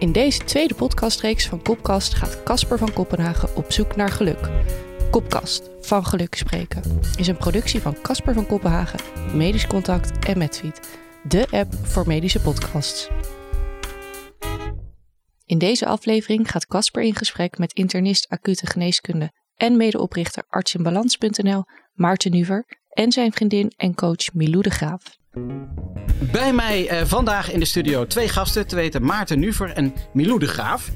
In deze tweede podcastreeks van Kopkast gaat Casper van Kopenhagen op zoek naar geluk. Kopkast, van geluk spreken, is een productie van Casper van Kopenhagen, Medisch Contact en Medfeed, de app voor medische podcasts. In deze aflevering gaat Casper in gesprek met internist acute geneeskunde en medeoprichter artsinbalans.nl Maarten Nuver en zijn vriendin en coach Milou de Graaf. Bij mij eh, vandaag in de studio twee gasten, te weten Maarten Nuver en Milou de Graaf.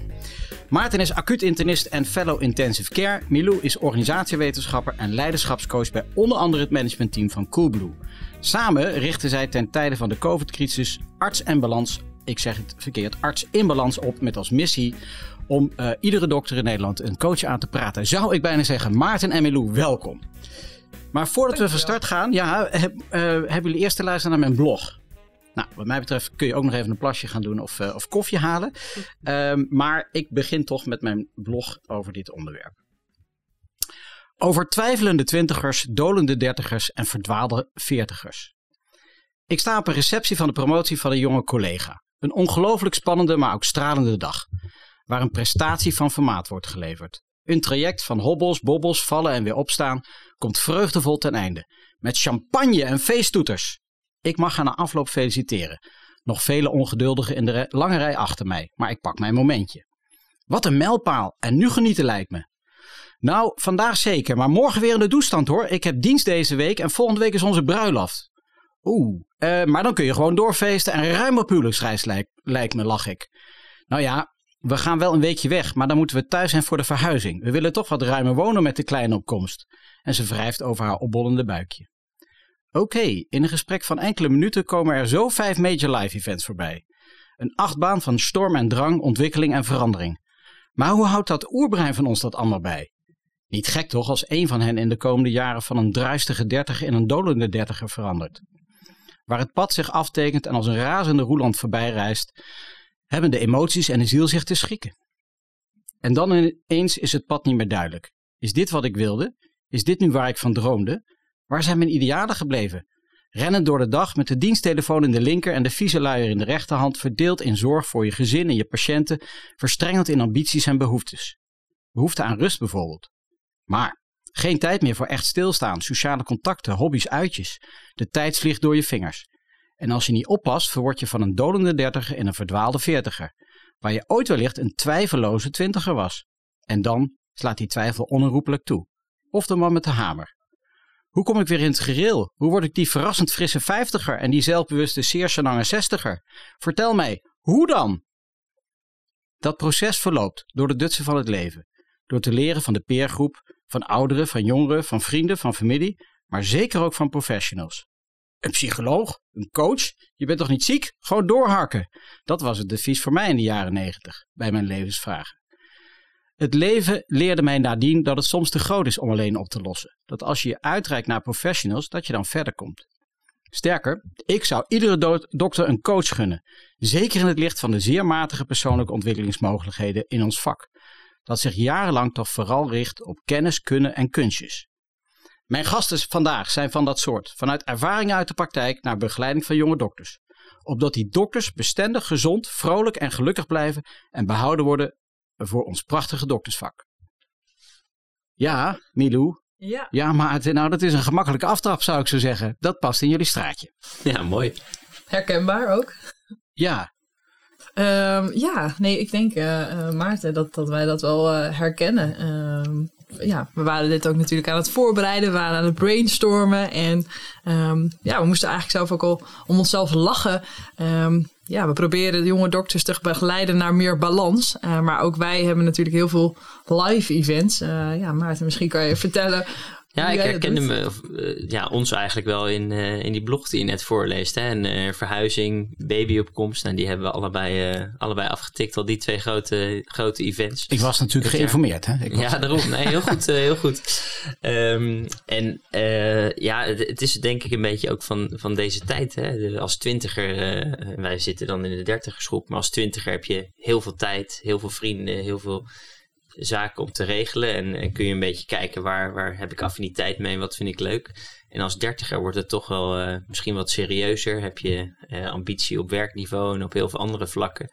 Maarten is acuut internist en fellow intensive care. Milou is organisatiewetenschapper en leiderschapscoach bij onder andere het managementteam van Coolblue. Samen richten zij ten tijde van de COVID-crisis Arts en Balans, ik zeg het verkeerd, Arts in Balans op met als missie om eh, iedere dokter in Nederland een coach aan te praten. Zou ik bijna zeggen, Maarten en Milou, welkom. Maar voordat we van start gaan, ja, heb, eh, hebben jullie eerst te luisteren naar mijn blog. Nou, wat mij betreft kun je ook nog even een plasje gaan doen of, eh, of koffie halen. Ehm, maar ik begin toch met mijn blog over dit onderwerp. Over twijfelende twintigers, dolende dertigers en verdwaalde veertigers. Ik sta op een receptie van de promotie van een jonge collega. Een ongelooflijk spannende, maar ook stralende dag. Waar een prestatie van formaat wordt geleverd. Een traject van hobbels, bobbels, vallen en weer opstaan komt vreugdevol ten einde. Met champagne en feesttoeters. Ik mag haar na afloop feliciteren. Nog vele ongeduldigen in de lange rij achter mij, maar ik pak mijn momentje. Wat een mijlpaal en nu genieten lijkt me. Nou, vandaag zeker, maar morgen weer in de doestand hoor. Ik heb dienst deze week en volgende week is onze bruiloft. Oeh, uh, maar dan kun je gewoon doorfeesten en ruim op huwelijksreis lijkt, lijkt me, lach ik. Nou ja, we gaan wel een weekje weg, maar dan moeten we thuis zijn voor de verhuizing. We willen toch wat ruimer wonen met de kleine opkomst. En ze wrijft over haar opbollende buikje. Oké, in een gesprek van enkele minuten komen er zo vijf major live events voorbij. Een achtbaan van storm en drang, ontwikkeling en verandering. Maar hoe houdt dat oerbrein van ons dat allemaal bij? Niet gek toch als een van hen in de komende jaren van een druistige dertiger in een dolende dertiger verandert. Waar het pad zich aftekent en als een razende roeland voorbij reist, hebben de emoties en de ziel zich te schikken. En dan ineens is het pad niet meer duidelijk. Is dit wat ik wilde? Is dit nu waar ik van droomde? Waar zijn mijn idealen gebleven? Rennen door de dag met de diensttelefoon in de linker en de vieze luier in de rechterhand, verdeeld in zorg voor je gezin en je patiënten, verstrengeld in ambities en behoeftes. Behoefte aan rust bijvoorbeeld. Maar geen tijd meer voor echt stilstaan, sociale contacten, hobby's, uitjes. De tijd vliegt door je vingers. En als je niet oppast, verword je van een dolende dertiger in een verdwaalde veertiger, waar je ooit wellicht een twijfelloze twintiger was. En dan slaat die twijfel onherroepelijk toe. Of de man met de hamer. Hoe kom ik weer in het gereel? Hoe word ik die verrassend frisse vijftiger en die zelfbewuste zeer chanange zestiger? Vertel mij, hoe dan? Dat proces verloopt door de dutsen van het leven. Door te leren van de peergroep, van ouderen, van jongeren, van vrienden, van familie, maar zeker ook van professionals. Een psycholoog? Een coach? Je bent toch niet ziek? Gewoon doorhakken. Dat was het devies voor mij in de jaren negentig, bij mijn levensvragen. Het leven leerde mij nadien dat het soms te groot is om alleen op te lossen. Dat als je je uitreikt naar professionals, dat je dan verder komt. Sterker, ik zou iedere do dokter een coach gunnen. Zeker in het licht van de zeer matige persoonlijke ontwikkelingsmogelijkheden in ons vak. Dat zich jarenlang toch vooral richt op kennis, kunnen en kunstjes. Mijn gasten vandaag zijn van dat soort, vanuit ervaringen uit de praktijk naar begeleiding van jonge dokters. Opdat die dokters bestendig, gezond, vrolijk en gelukkig blijven en behouden worden voor ons prachtige doktersvak. Ja, Milou. Ja. Ja, maar nou, dat is een gemakkelijke aftrap, zou ik zo zeggen. Dat past in jullie straatje. Ja, mooi. Herkenbaar ook. Ja. Um, ja, nee, ik denk, uh, Maarten, dat, dat wij dat wel uh, herkennen. Um, ja, we waren dit ook natuurlijk aan het voorbereiden. We waren aan het brainstormen. En um, ja, we moesten eigenlijk zelf ook al om onszelf lachen. Um, ja, we proberen de jonge dokters te begeleiden naar meer balans. Uh, maar ook wij hebben natuurlijk heel veel live events. Uh, ja, Maarten, misschien kan je vertellen ja, ik herkende me, uh, ja, ons eigenlijk wel in, uh, in die blog die je net voorleest. Hè? En uh, verhuizing, babyopkomst. En die hebben we allebei, allebei afgetikt, al die twee grote, grote events. Ik was natuurlijk geïnformeerd, hè? Ik ja, daarom. Nee, heel goed, heel goed. Um, en ja, het, het, is denk ik een beetje ook van, van deze tijd. Hè? Als twintiger, wij zitten dan in de dertigersgroep, maar als twintiger heb je heel veel tijd, heel veel vrienden, heel veel zaken om te regelen. En, en, kun je een beetje kijken waar, waar heb ik affiniteit mee en wat vind ik leuk. En als dertiger wordt het toch wel uh, misschien wat serieuzer. Heb je uh, ambitie op werkniveau en op heel veel andere vlakken.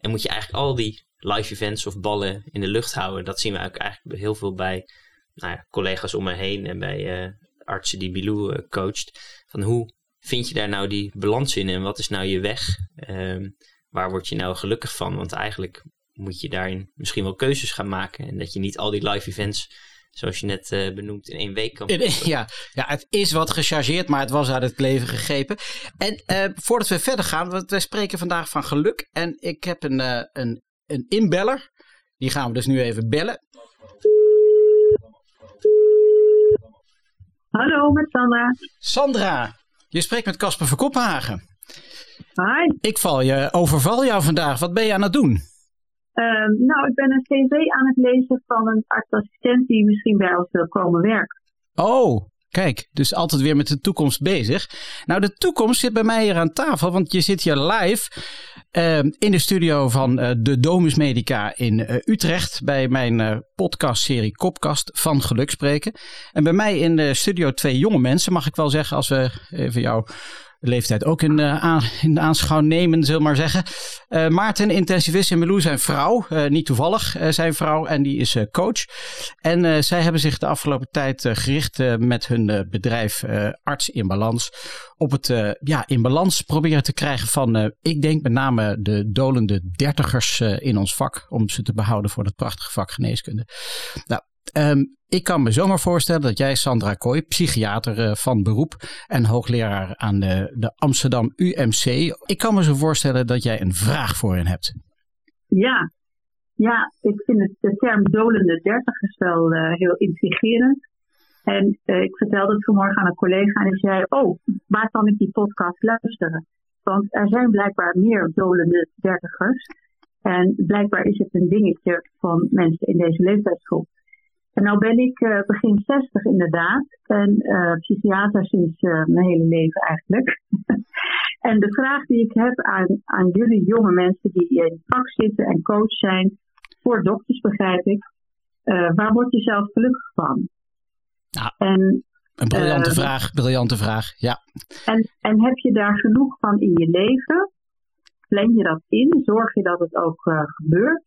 En moet je eigenlijk al die live events of ballen in de lucht houden. Dat zien we ook eigenlijk heel veel bij nou ja, collega's om me heen en bij uh, artsen die Bilou coacht. Van hoe vind je daar nou die balans in en wat is nou je weg? Um, waar word je nou gelukkig van? Want eigenlijk moet je daarin misschien wel keuzes gaan maken. En dat je niet al die live events, zoals je net uh, benoemt, in één week kan Ja, ja, het is wat gechargeerd, maar het was uit het leven gegrepen. En uh, voordat we verder gaan, want wij spreken vandaag van geluk. En ik heb een, uh, een, een inbeller. Die gaan we dus nu even bellen. Hallo, met Sandra. Sandra, je spreekt met Casper van Kopenhagen. Hi. Ik val je, overval jou vandaag. Wat ben je aan het doen? Uh, nou, ik ben een cv aan het lezen van een artsassistent die misschien bij ons wil komen werken. Oh, kijk, dus altijd weer met de toekomst bezig. Nou, de toekomst zit bij mij hier aan tafel, want je zit hier live uh, in de studio van uh, de Domus Medica in uh, Utrecht bij mijn podcastserie Kopkast van Geluk spreken. En bij mij in de studio twee jonge mensen, mag ik wel zeggen, als we even jou leeftijd ook in, aan, in aanschouw nemen, we maar zeggen. Uh, Maarten, intensivist en Melou zijn vrouw, uh, niet toevallig zijn vrouw, en die is coach. En zij hebben zich de afgelopen tijd gericht met hun bedrijf Arts in Balans op het ja, in balans proberen te krijgen van, ik denk met name de dolende dertigers in ons vak, om ze te behouden voor dat prachtige vak geneeskunde. Nou, Um, ik kan me zomaar voorstellen dat jij, Sandra Kooi, psychiater uh, van beroep en hoogleraar aan de, de Amsterdam UMC, ik kan me zo voorstellen dat jij een vraag voor hen hebt. Ja, ja ik vind het, de term dolende dertigers wel uh, heel intrigerend. En uh, ik vertelde het vanmorgen aan een collega en die zei, oh, waar kan ik die podcast luisteren? Want er zijn blijkbaar meer dolende dertigers. En blijkbaar is het een dingetje van mensen in deze leeftijdsgroep. En nou ben ik uh, begin 60 inderdaad. En uh, psychiater sinds uh, mijn hele leven eigenlijk. en de vraag die ik heb aan, aan jullie jonge mensen die in het vak zitten en coach zijn, voor dokters begrijp ik, waar word je zelf gelukkig van? Nou, en, een briljante vraag, briljante vraag, ja. En, en heb je daar genoeg van in je leven? Plan je dat in? Zorg je dat het ook gebeurt?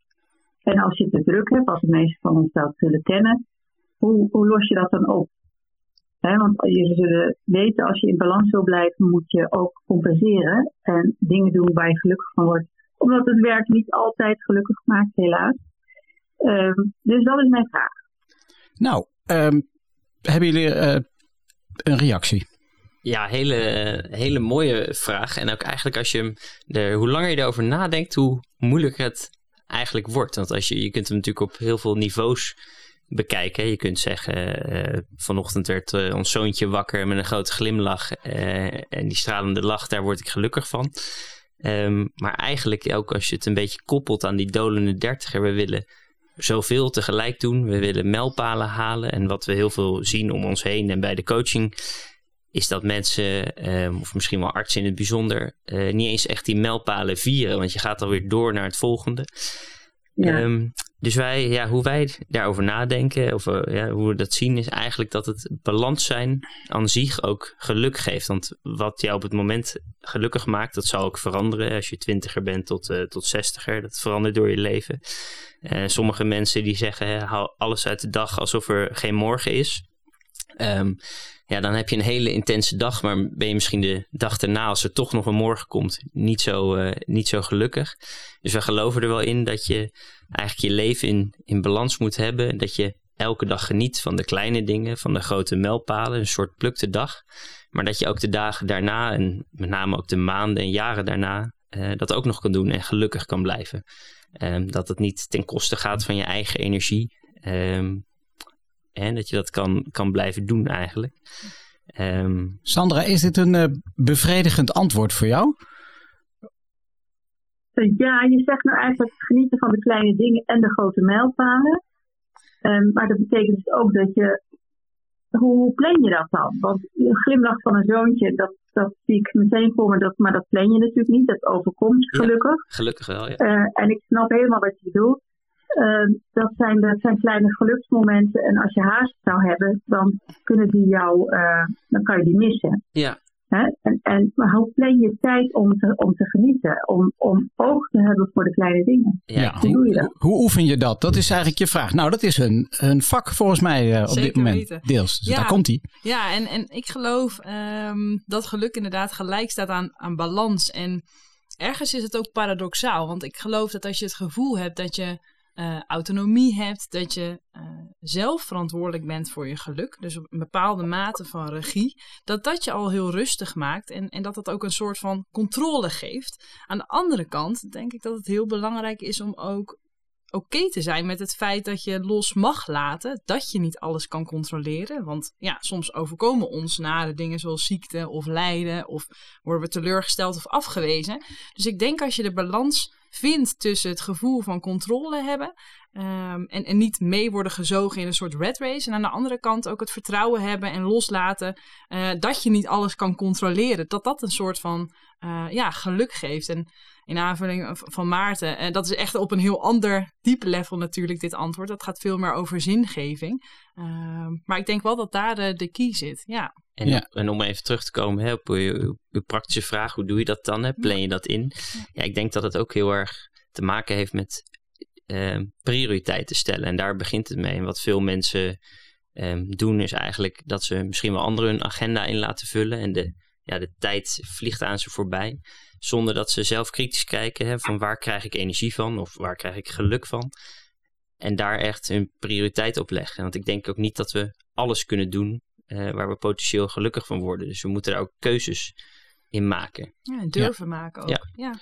En als je te druk hebt, als de meesten van ons dat zullen kennen, hoe, hoe los je dat dan op? He, want je zullen weten, als je in balans wil blijven, moet je ook compenseren en dingen doen waar je gelukkig van wordt. Omdat het werk niet altijd gelukkig maakt, helaas. Um, dus dat is mijn vraag. Nou, um, hebben jullie uh, een reactie? Ja, hele, hele mooie vraag. En ook eigenlijk als je er, hoe langer je erover nadenkt, hoe moeilijker het eigenlijk wordt. Want als je, je kunt hem natuurlijk op heel veel niveaus bekijken. Je kunt zeggen, uh, vanochtend werd uh, ons zoontje wakker met een grote glimlach. Uh, en die stralende lach, daar word ik gelukkig van. Um, maar eigenlijk ook als je het een beetje koppelt aan die dolende dertiger. We willen zoveel tegelijk doen. We willen mijlpalen halen. En wat we heel veel zien om ons heen en bij de coaching is dat mensen, um, of misschien wel artsen in het bijzonder, uh, niet eens echt die mijlpalen vieren, want je gaat alweer door naar het volgende. Ja. Um, dus wij, ja, hoe wij daarover nadenken, of uh, ja, hoe we dat zien, is eigenlijk dat het balans zijn aan zich ook geluk geeft. Want wat jou op het moment gelukkig maakt, dat zal ook veranderen als je twintiger bent tot, uh, tot zestiger. Dat verandert door je leven. Sommige mensen die zeggen, haal alles uit de dag alsof er geen morgen is. Um, ja, dan heb je een hele intense dag, maar ben je misschien de dag erna, als er toch nog een morgen komt, niet zo, uh, niet zo gelukkig. Dus we geloven er wel in dat je eigenlijk je leven in, in balans moet hebben. Dat je elke dag geniet van de kleine dingen, van de grote mijlpalen, een soort plukte dag. Maar dat je ook de dagen daarna, en met name ook de maanden en jaren daarna, uh, dat ook nog kan doen en gelukkig kan blijven. Um, dat het niet ten koste gaat van je eigen energie. Um, en dat je dat kan, kan blijven doen eigenlijk. Um, Sandra, is dit een uh, bevredigend antwoord voor jou? Ja, je zegt nou eigenlijk genieten van de kleine dingen en de grote mijlpalen. Um, maar dat betekent dus ook dat je. Hoe, hoe plan je dat dan? Want een glimlach van een zoontje, dat, dat zie ik meteen voor me, dat, maar dat plan je natuurlijk niet. Dat overkomt gelukkig. Ja, gelukkig wel, ja. Uh, en ik snap helemaal wat je bedoelt. Dat, zijn, dat zijn kleine geluksmomenten. En als je haast zou hebben, dan kunnen die jou, dan kan je die missen. Ja. Hè? En, en maar hoe plan je tijd om te, om te genieten? Om, om oog te hebben voor de kleine dingen. Ja, hoe, doe je dat? Hoe oefen je dat? Dat is eigenlijk je vraag. Nou, dat is een, een vak volgens mij uh, op Zeker dit moment. Weten. Deels. Dus Ja. daar komt hij. Ja, en, en ik geloof ehm, dat geluk inderdaad gelijk staat aan, aan balans. En ergens is het ook paradoxaal. Want ik geloof dat als je het gevoel hebt dat je eh, autonomie hebt, dat je eh, zelf verantwoordelijk bent voor je geluk, dus op een bepaalde mate van regie, dat dat je al heel rustig maakt en, en dat dat ook een soort van controle geeft. Aan de andere kant denk ik dat het heel belangrijk is om ook oké te zijn met het feit dat je los mag laten, dat je niet alles kan controleren. Want ja, soms overkomen ons nare dingen zoals ziekte of lijden, of worden we teleurgesteld of afgewezen. Dus ik denk als je de balans vindt tussen het gevoel van controle hebben ehm, en, en niet mee worden gezogen in een soort red race. En aan de andere kant ook het vertrouwen hebben en loslaten eh, dat je niet alles kan controleren. Dat dat een soort van eh, ja, geluk geeft. En in aanvulling van Maarten, en dat is echt op een heel ander diep level natuurlijk dit antwoord. Dat gaat veel meer over zingeving. Ehm, maar ik denk wel dat daar de, de key zit. Ja. En, Ja. en om even terug te komen hè, op je, je praktische vraag, hoe doe je dat dan? Hè? Plan je dat in? Ja, ik denk dat het ook heel erg te maken heeft met eh, prioriteiten stellen. En daar begint het mee. En wat veel mensen eh, doen is eigenlijk dat ze misschien wel anderen hun agenda in laten vullen. En de, ja, de tijd vliegt aan ze voorbij. Zonder dat ze zelf kritisch kijken hè, van waar krijg ik energie van of waar krijg ik geluk van. En daar echt hun prioriteit op leggen. Want ik denk ook niet dat we alles kunnen doen waar we potentieel gelukkig van worden. Dus we moeten daar ook keuzes in maken. ja en durven maken ook. Ja. Ja.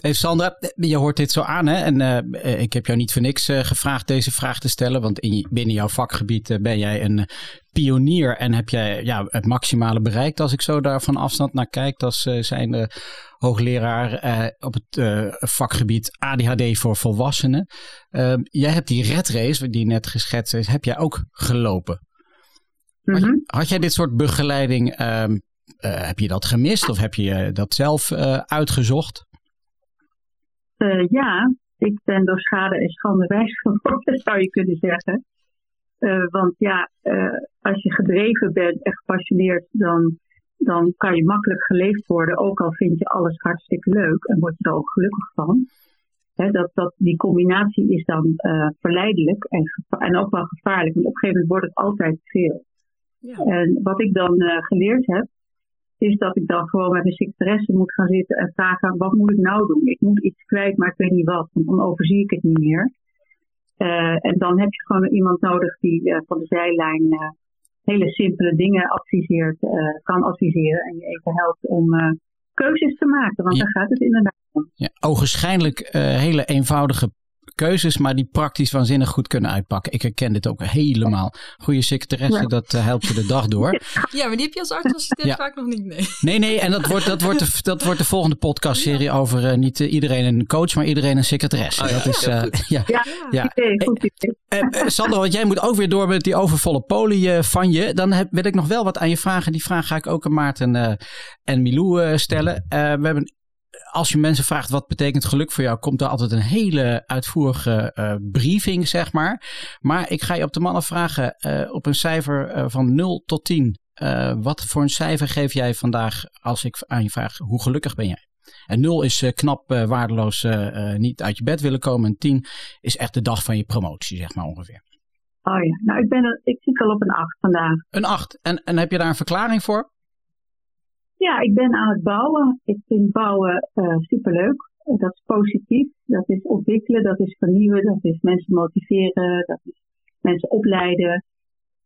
Hey Sandra, je hoort dit zo aan hè? en eh, ik heb jou niet voor niks eh, gevraagd deze vraag te stellen, want in, binnen jouw vakgebied eh, ben jij een pionier en heb jij ja, het maximale bereikt als ik zo daar van afstand naar kijk. Dat uh, zijn de hoogleraar eh, op het eh, vakgebied ADHD voor volwassenen. Ehm, jij hebt die red race, die net geschetst is, heb jij ook gelopen. Had, Mhm. had jij dit soort begeleiding, ehm, eh, heb je dat gemist of heb je eh, dat zelf eh, uitgezocht? Eh, ja, ik ben door schade en schande wijs geworden, zou je kunnen zeggen. Eh, want ja, eh, als je gedreven bent en gepassioneerd, dan, dan kan je makkelijk geleefd worden. Ook al vind je alles hartstikke leuk en word je er ook gelukkig van. Hè, dat, dat, die combinatie is dan eh, verleidelijk en, en ook wel gevaarlijk. Want op een gegeven moment wordt het altijd veel. Ja. En wat ik dan eh, geleerd heb, is dat ik dan gewoon met mijn secretaresse moet gaan zitten en vragen: wat moet ik nou doen? Ik moet iets kwijt, maar ik weet niet wat, want dan overzie ik het niet meer. Eh, en dan heb je gewoon iemand nodig die eh, van de zijlijn eh, hele simpele dingen adviseert, kan adviseren en je even helpt om keuzes te maken. Want Ja. daar gaat het inderdaad om. Ja, ogenschijnlijk hele eenvoudige keuzes, maar die praktisch waanzinnig goed kunnen uitpakken. Ik herken dit ook helemaal. Goede secretaresse, Ja. dat eh, helpt je de dag door. ja, maar die heb je als artsassistent Ja. vaak nog niet. Nee. Nee, nee, en dat wordt, dat wordt, de, dat wordt de volgende podcastserie over eh, niet eh, iedereen een coach, maar iedereen een secretaresse. Oh ja, dat is, eh, goed. ja. Ja, Ja. idee, goed idee. Sandra, want jij moet ook weer door met die overvolle poli eh, van je. Dan heb, wil ik nog wel wat aan je vragen. Die vraag ga ik ook aan Maarten eh, en Milou eh, stellen. Eh, we hebben, als je mensen vraagt wat betekent geluk voor jou, komt er altijd een hele uitvoerige eh, briefing, zeg maar. Maar ik ga je op de mannen vragen eh, op een cijfer eh, van 0 tot 10. Eh, wat voor een cijfer geef jij vandaag als ik aan je vraag hoe gelukkig ben jij? En 0 is knap, waardeloos, niet uit je bed willen komen. En 10 is echt de dag van je promotie, zeg maar ongeveer. Oh ja, nou ik, ben er, ik zit al op een 8 vandaag. Een 8. En, en heb je daar een verklaring voor? Ja, ik ben aan het bouwen. Ik vind bouwen uh, superleuk. Dat is positief. Dat is ontwikkelen, dat is vernieuwen, dat is mensen motiveren, dat is mensen opleiden.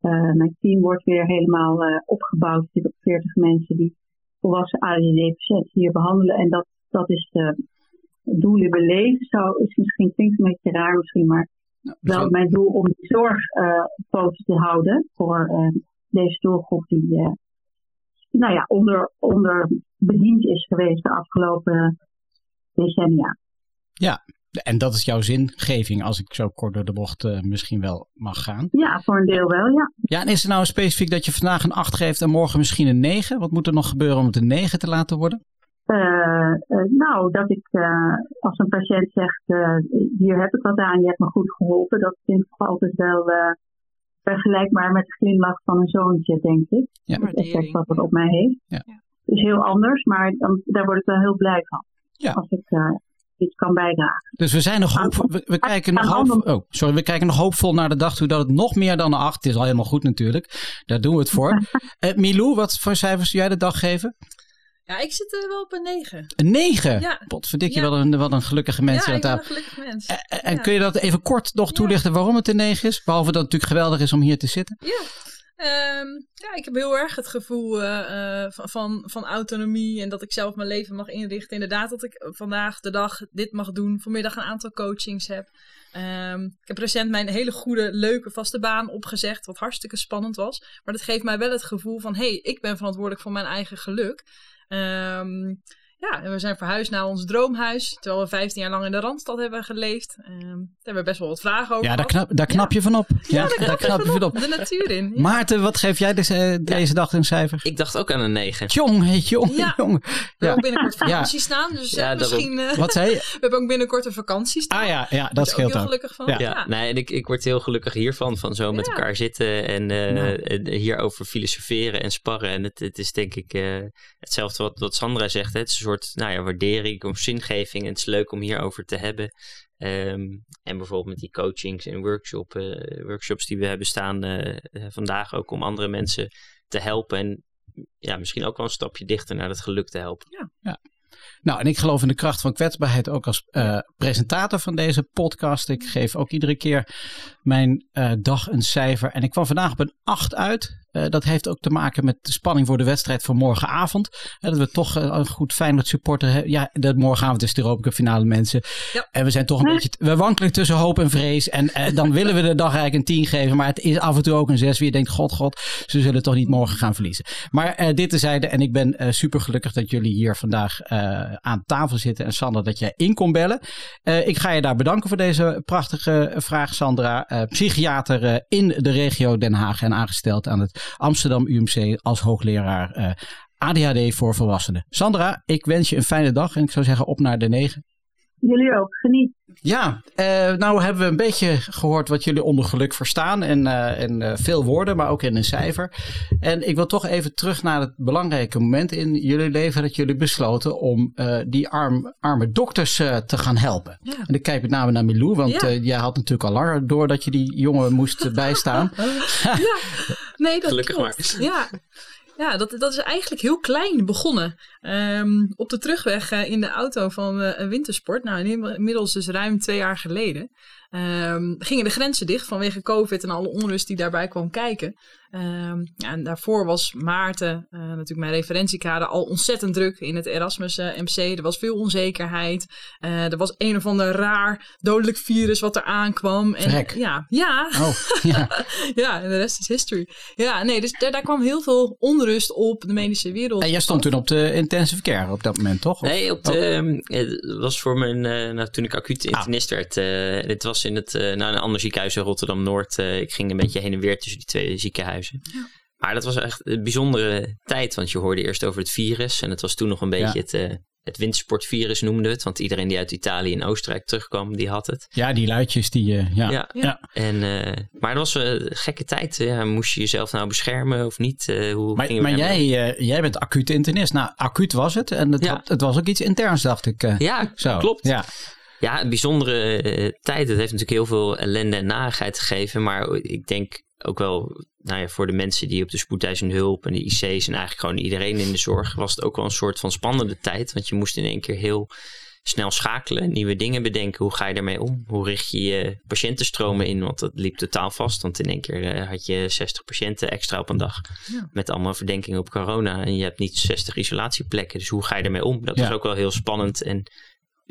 Uh, mijn team wordt weer helemaal uh, opgebouwd. Er zitten 40 mensen die volwassen ADHD-patiënten hier behandelen. En dat, dat is de doel in mijn leven. Zou, is misschien klinkt een beetje raar misschien, maar Nou, wel mijn doel om de zorg uh, op poten te houden voor uh, deze doelgroep die uh, nou ja, onder, onder bediend is geweest de afgelopen decennia. Ja, en dat is jouw zingeving, als ik zo kort door de bocht uh, misschien wel mag gaan. Ja, voor een deel wel, ja. Ja, en is er nou specifiek dat je vandaag een 8 geeft en morgen misschien een 9? Wat moet er nog gebeuren om het een 9 te laten worden? Uh, nou, dat ik uh, als een patiënt zegt, hier heb ik wat aan, je hebt me goed geholpen, dat vind ik altijd wel vergelijkbaar met de glimlach van een zoontje, denk ik. Ja. Het effect wat het op mij heeft. Ja. is heel anders, maar dan, daar word ik wel heel blij van. Ja. Als ik iets kan bijdragen. Dus we zijn nog hoopvol. We, we kijken nog hoopvol, oh, sorry, we kijken nog hoopvol naar de dag toe dat het nog meer dan een 8 Het is al helemaal goed natuurlijk. Daar doen we het voor. uh, Milou, wat voor cijfers zou jij de dag geven? Ja, ik zit er wel op een 9. Een 9? Ja. Potverdikje, ja. wat, een, wat een gelukkige mens. Ja, ben een gelukkige mens. En, en kun je dat even kort nog toelichten waarom het een 9 is? Behalve dat het natuurlijk geweldig is om hier te zitten. Ja. Um, ja, ik heb heel erg het gevoel uh, van, van, van, autonomie en dat ik zelf mijn leven mag inrichten. Inderdaad, dat ik vandaag de dag dit mag doen. Vanmiddag een aantal coachings heb. Um, ik heb recent mijn hele goede, leuke, vaste baan opgezegd, wat hartstikke spannend was. Maar dat geeft mij wel het gevoel van, hé, hey, ik ben verantwoordelijk voor mijn eigen geluk. Um, ja, en we zijn verhuisd naar ons droomhuis. Terwijl we 15 jaar lang in de Randstad hebben geleefd. Um, daar hebben we best wel wat vragen over. Ja, daar knap, daar knap je van op. Ja, daar, knap, je van op. De natuur in. Maarten, wat geef jij deze, deze dag een cijfer? Ik dacht ook aan een 9. Jong, heet jong, ja. jong. We hebben ook binnenkort vakantie staan. Dus uh, misschien... Uh, wat zei je? We hebben ook binnenkort een vakantie staan. Ah ja, ja dat scheelt ook. heel gelukkig van. Ja, Nee, en ik, ik word heel gelukkig hiervan. Van zo met elkaar zitten en uh, hierover filosoferen en sparren. En het, het is denk ik hetzelfde wat, wat Sandra zegt. Hè. Het is een soort nou ja, waardering of zingeving. En het is leuk om hierover te hebben. Um, en bijvoorbeeld met die coachings en workshop, workshops die we hebben staan uh, vandaag ook om andere mensen te helpen. En ja, misschien ook wel een stapje dichter naar het geluk te helpen. Ja, ja. Nou, en ik geloof in de kracht van kwetsbaarheid ook als uh, presentator van deze podcast. Ik geef ook iedere keer mijn uh, dag een cijfer. En ik kwam vandaag op een 8 uit. Uh, dat heeft ook te maken met de spanning voor de wedstrijd van morgenavond. dat we toch een goed Feyenoord supporter hebben. Ja, dat morgenavond is de Europa finale mensen. Ja. En we zijn toch een beetje, we wankelen tussen hoop en vrees. En dan willen we de dag eigenlijk een 10 geven. Maar het is af en toe ook een 6 wie je denkt, god, god, ze zullen toch niet morgen gaan verliezen. Maar dit tezijde. En ik ben super gelukkig dat jullie hier vandaag aan tafel zitten. En Sandra, dat jij in kon bellen. Uh, ik ga je daar bedanken voor deze prachtige vraag, Sandra. Uh, psychiater in de regio Den Haag en aangesteld aan het Amsterdam UMC als hoogleraar ADHD voor volwassenen. Sandra, ik wens je een fijne dag en ik zou zeggen op naar de negen. Jullie ook, geniet. Ja, uh, nou hebben we een beetje gehoord wat jullie onder geluk verstaan. En, uh, en uh, veel woorden, maar ook in een cijfer. En ik wil toch even terug naar het belangrijke moment in jullie leven. Dat jullie besloten om die arm, arme dokters te gaan helpen. Ja. En ik kijk met name naar Milou, want ja. jij had natuurlijk al langer door dat je die jongen moest bijstaan. ja, nee, dat Gelukkig klopt. maar. Ja. Ja, dat, dat is eigenlijk heel klein begonnen. Um, op de terugweg uh, in de auto van uh, wintersport, nou inmiddels dus ruim twee jaar geleden, um, gingen de grenzen dicht vanwege COVID en alle onrust die daarbij kwam kijken. Um, ja, en daarvoor was Maarten, uh, natuurlijk mijn referentiekader, al ontzettend druk in het Erasmus uh, MC. Er was veel onzekerheid. Uh, er was een of ander raar dodelijk virus wat er aankwam. En. Ja, ja. Oh, ja. ja, en de rest is history. Ja, nee, dus daar, daar, kwam heel veel onrust op de medische wereld. En jij stond toen op de intensive care op dat moment, toch? Nee, op de, oh. het was voor mijn, nou, toen ik acuut internist ah. werd. dit was in het, nou, een ander ziekenhuis in Rotterdam-Noord. ik ging een beetje heen en weer tussen die twee ziekenhuizen. Ja. Maar dat was echt een bijzondere tijd, want je hoorde eerst over het virus. En het was toen nog een beetje het, uh, het windsportvirus noemde het. Want iedereen die uit Italië en Oostenrijk terugkwam, die had het. Ja, die luidjes, die... Uh, ja. ja. ja. En, uh, maar dat was een gekke tijd. Ja, moest je jezelf nou beschermen of niet? hoe maar maar jij, jij bent acuut internist. Nou, acuut was het. En het, had, het was ook iets interns, dacht ik. ja, zo. klopt. Ja. Ja, een bijzondere tijd. Het heeft natuurlijk heel veel ellende en narigheid gegeven. Maar ik denk ook wel nou ja, voor de mensen die op de spoedeisende hulp en de IC's en eigenlijk gewoon iedereen in de zorg was het ook wel een soort van spannende tijd. Want je moest in één keer heel snel schakelen, nieuwe dingen bedenken. Hoe ga je daarmee om? Hoe richt je je patiëntenstromen in? Want dat liep totaal vast. Want in één keer uh, had je 60 patiënten extra op een dag. Ja. Met allemaal verdenkingen op corona. En je hebt niet 60 isolatieplekken. Dus hoe ga je daarmee om? Dat ja. was ook wel heel spannend en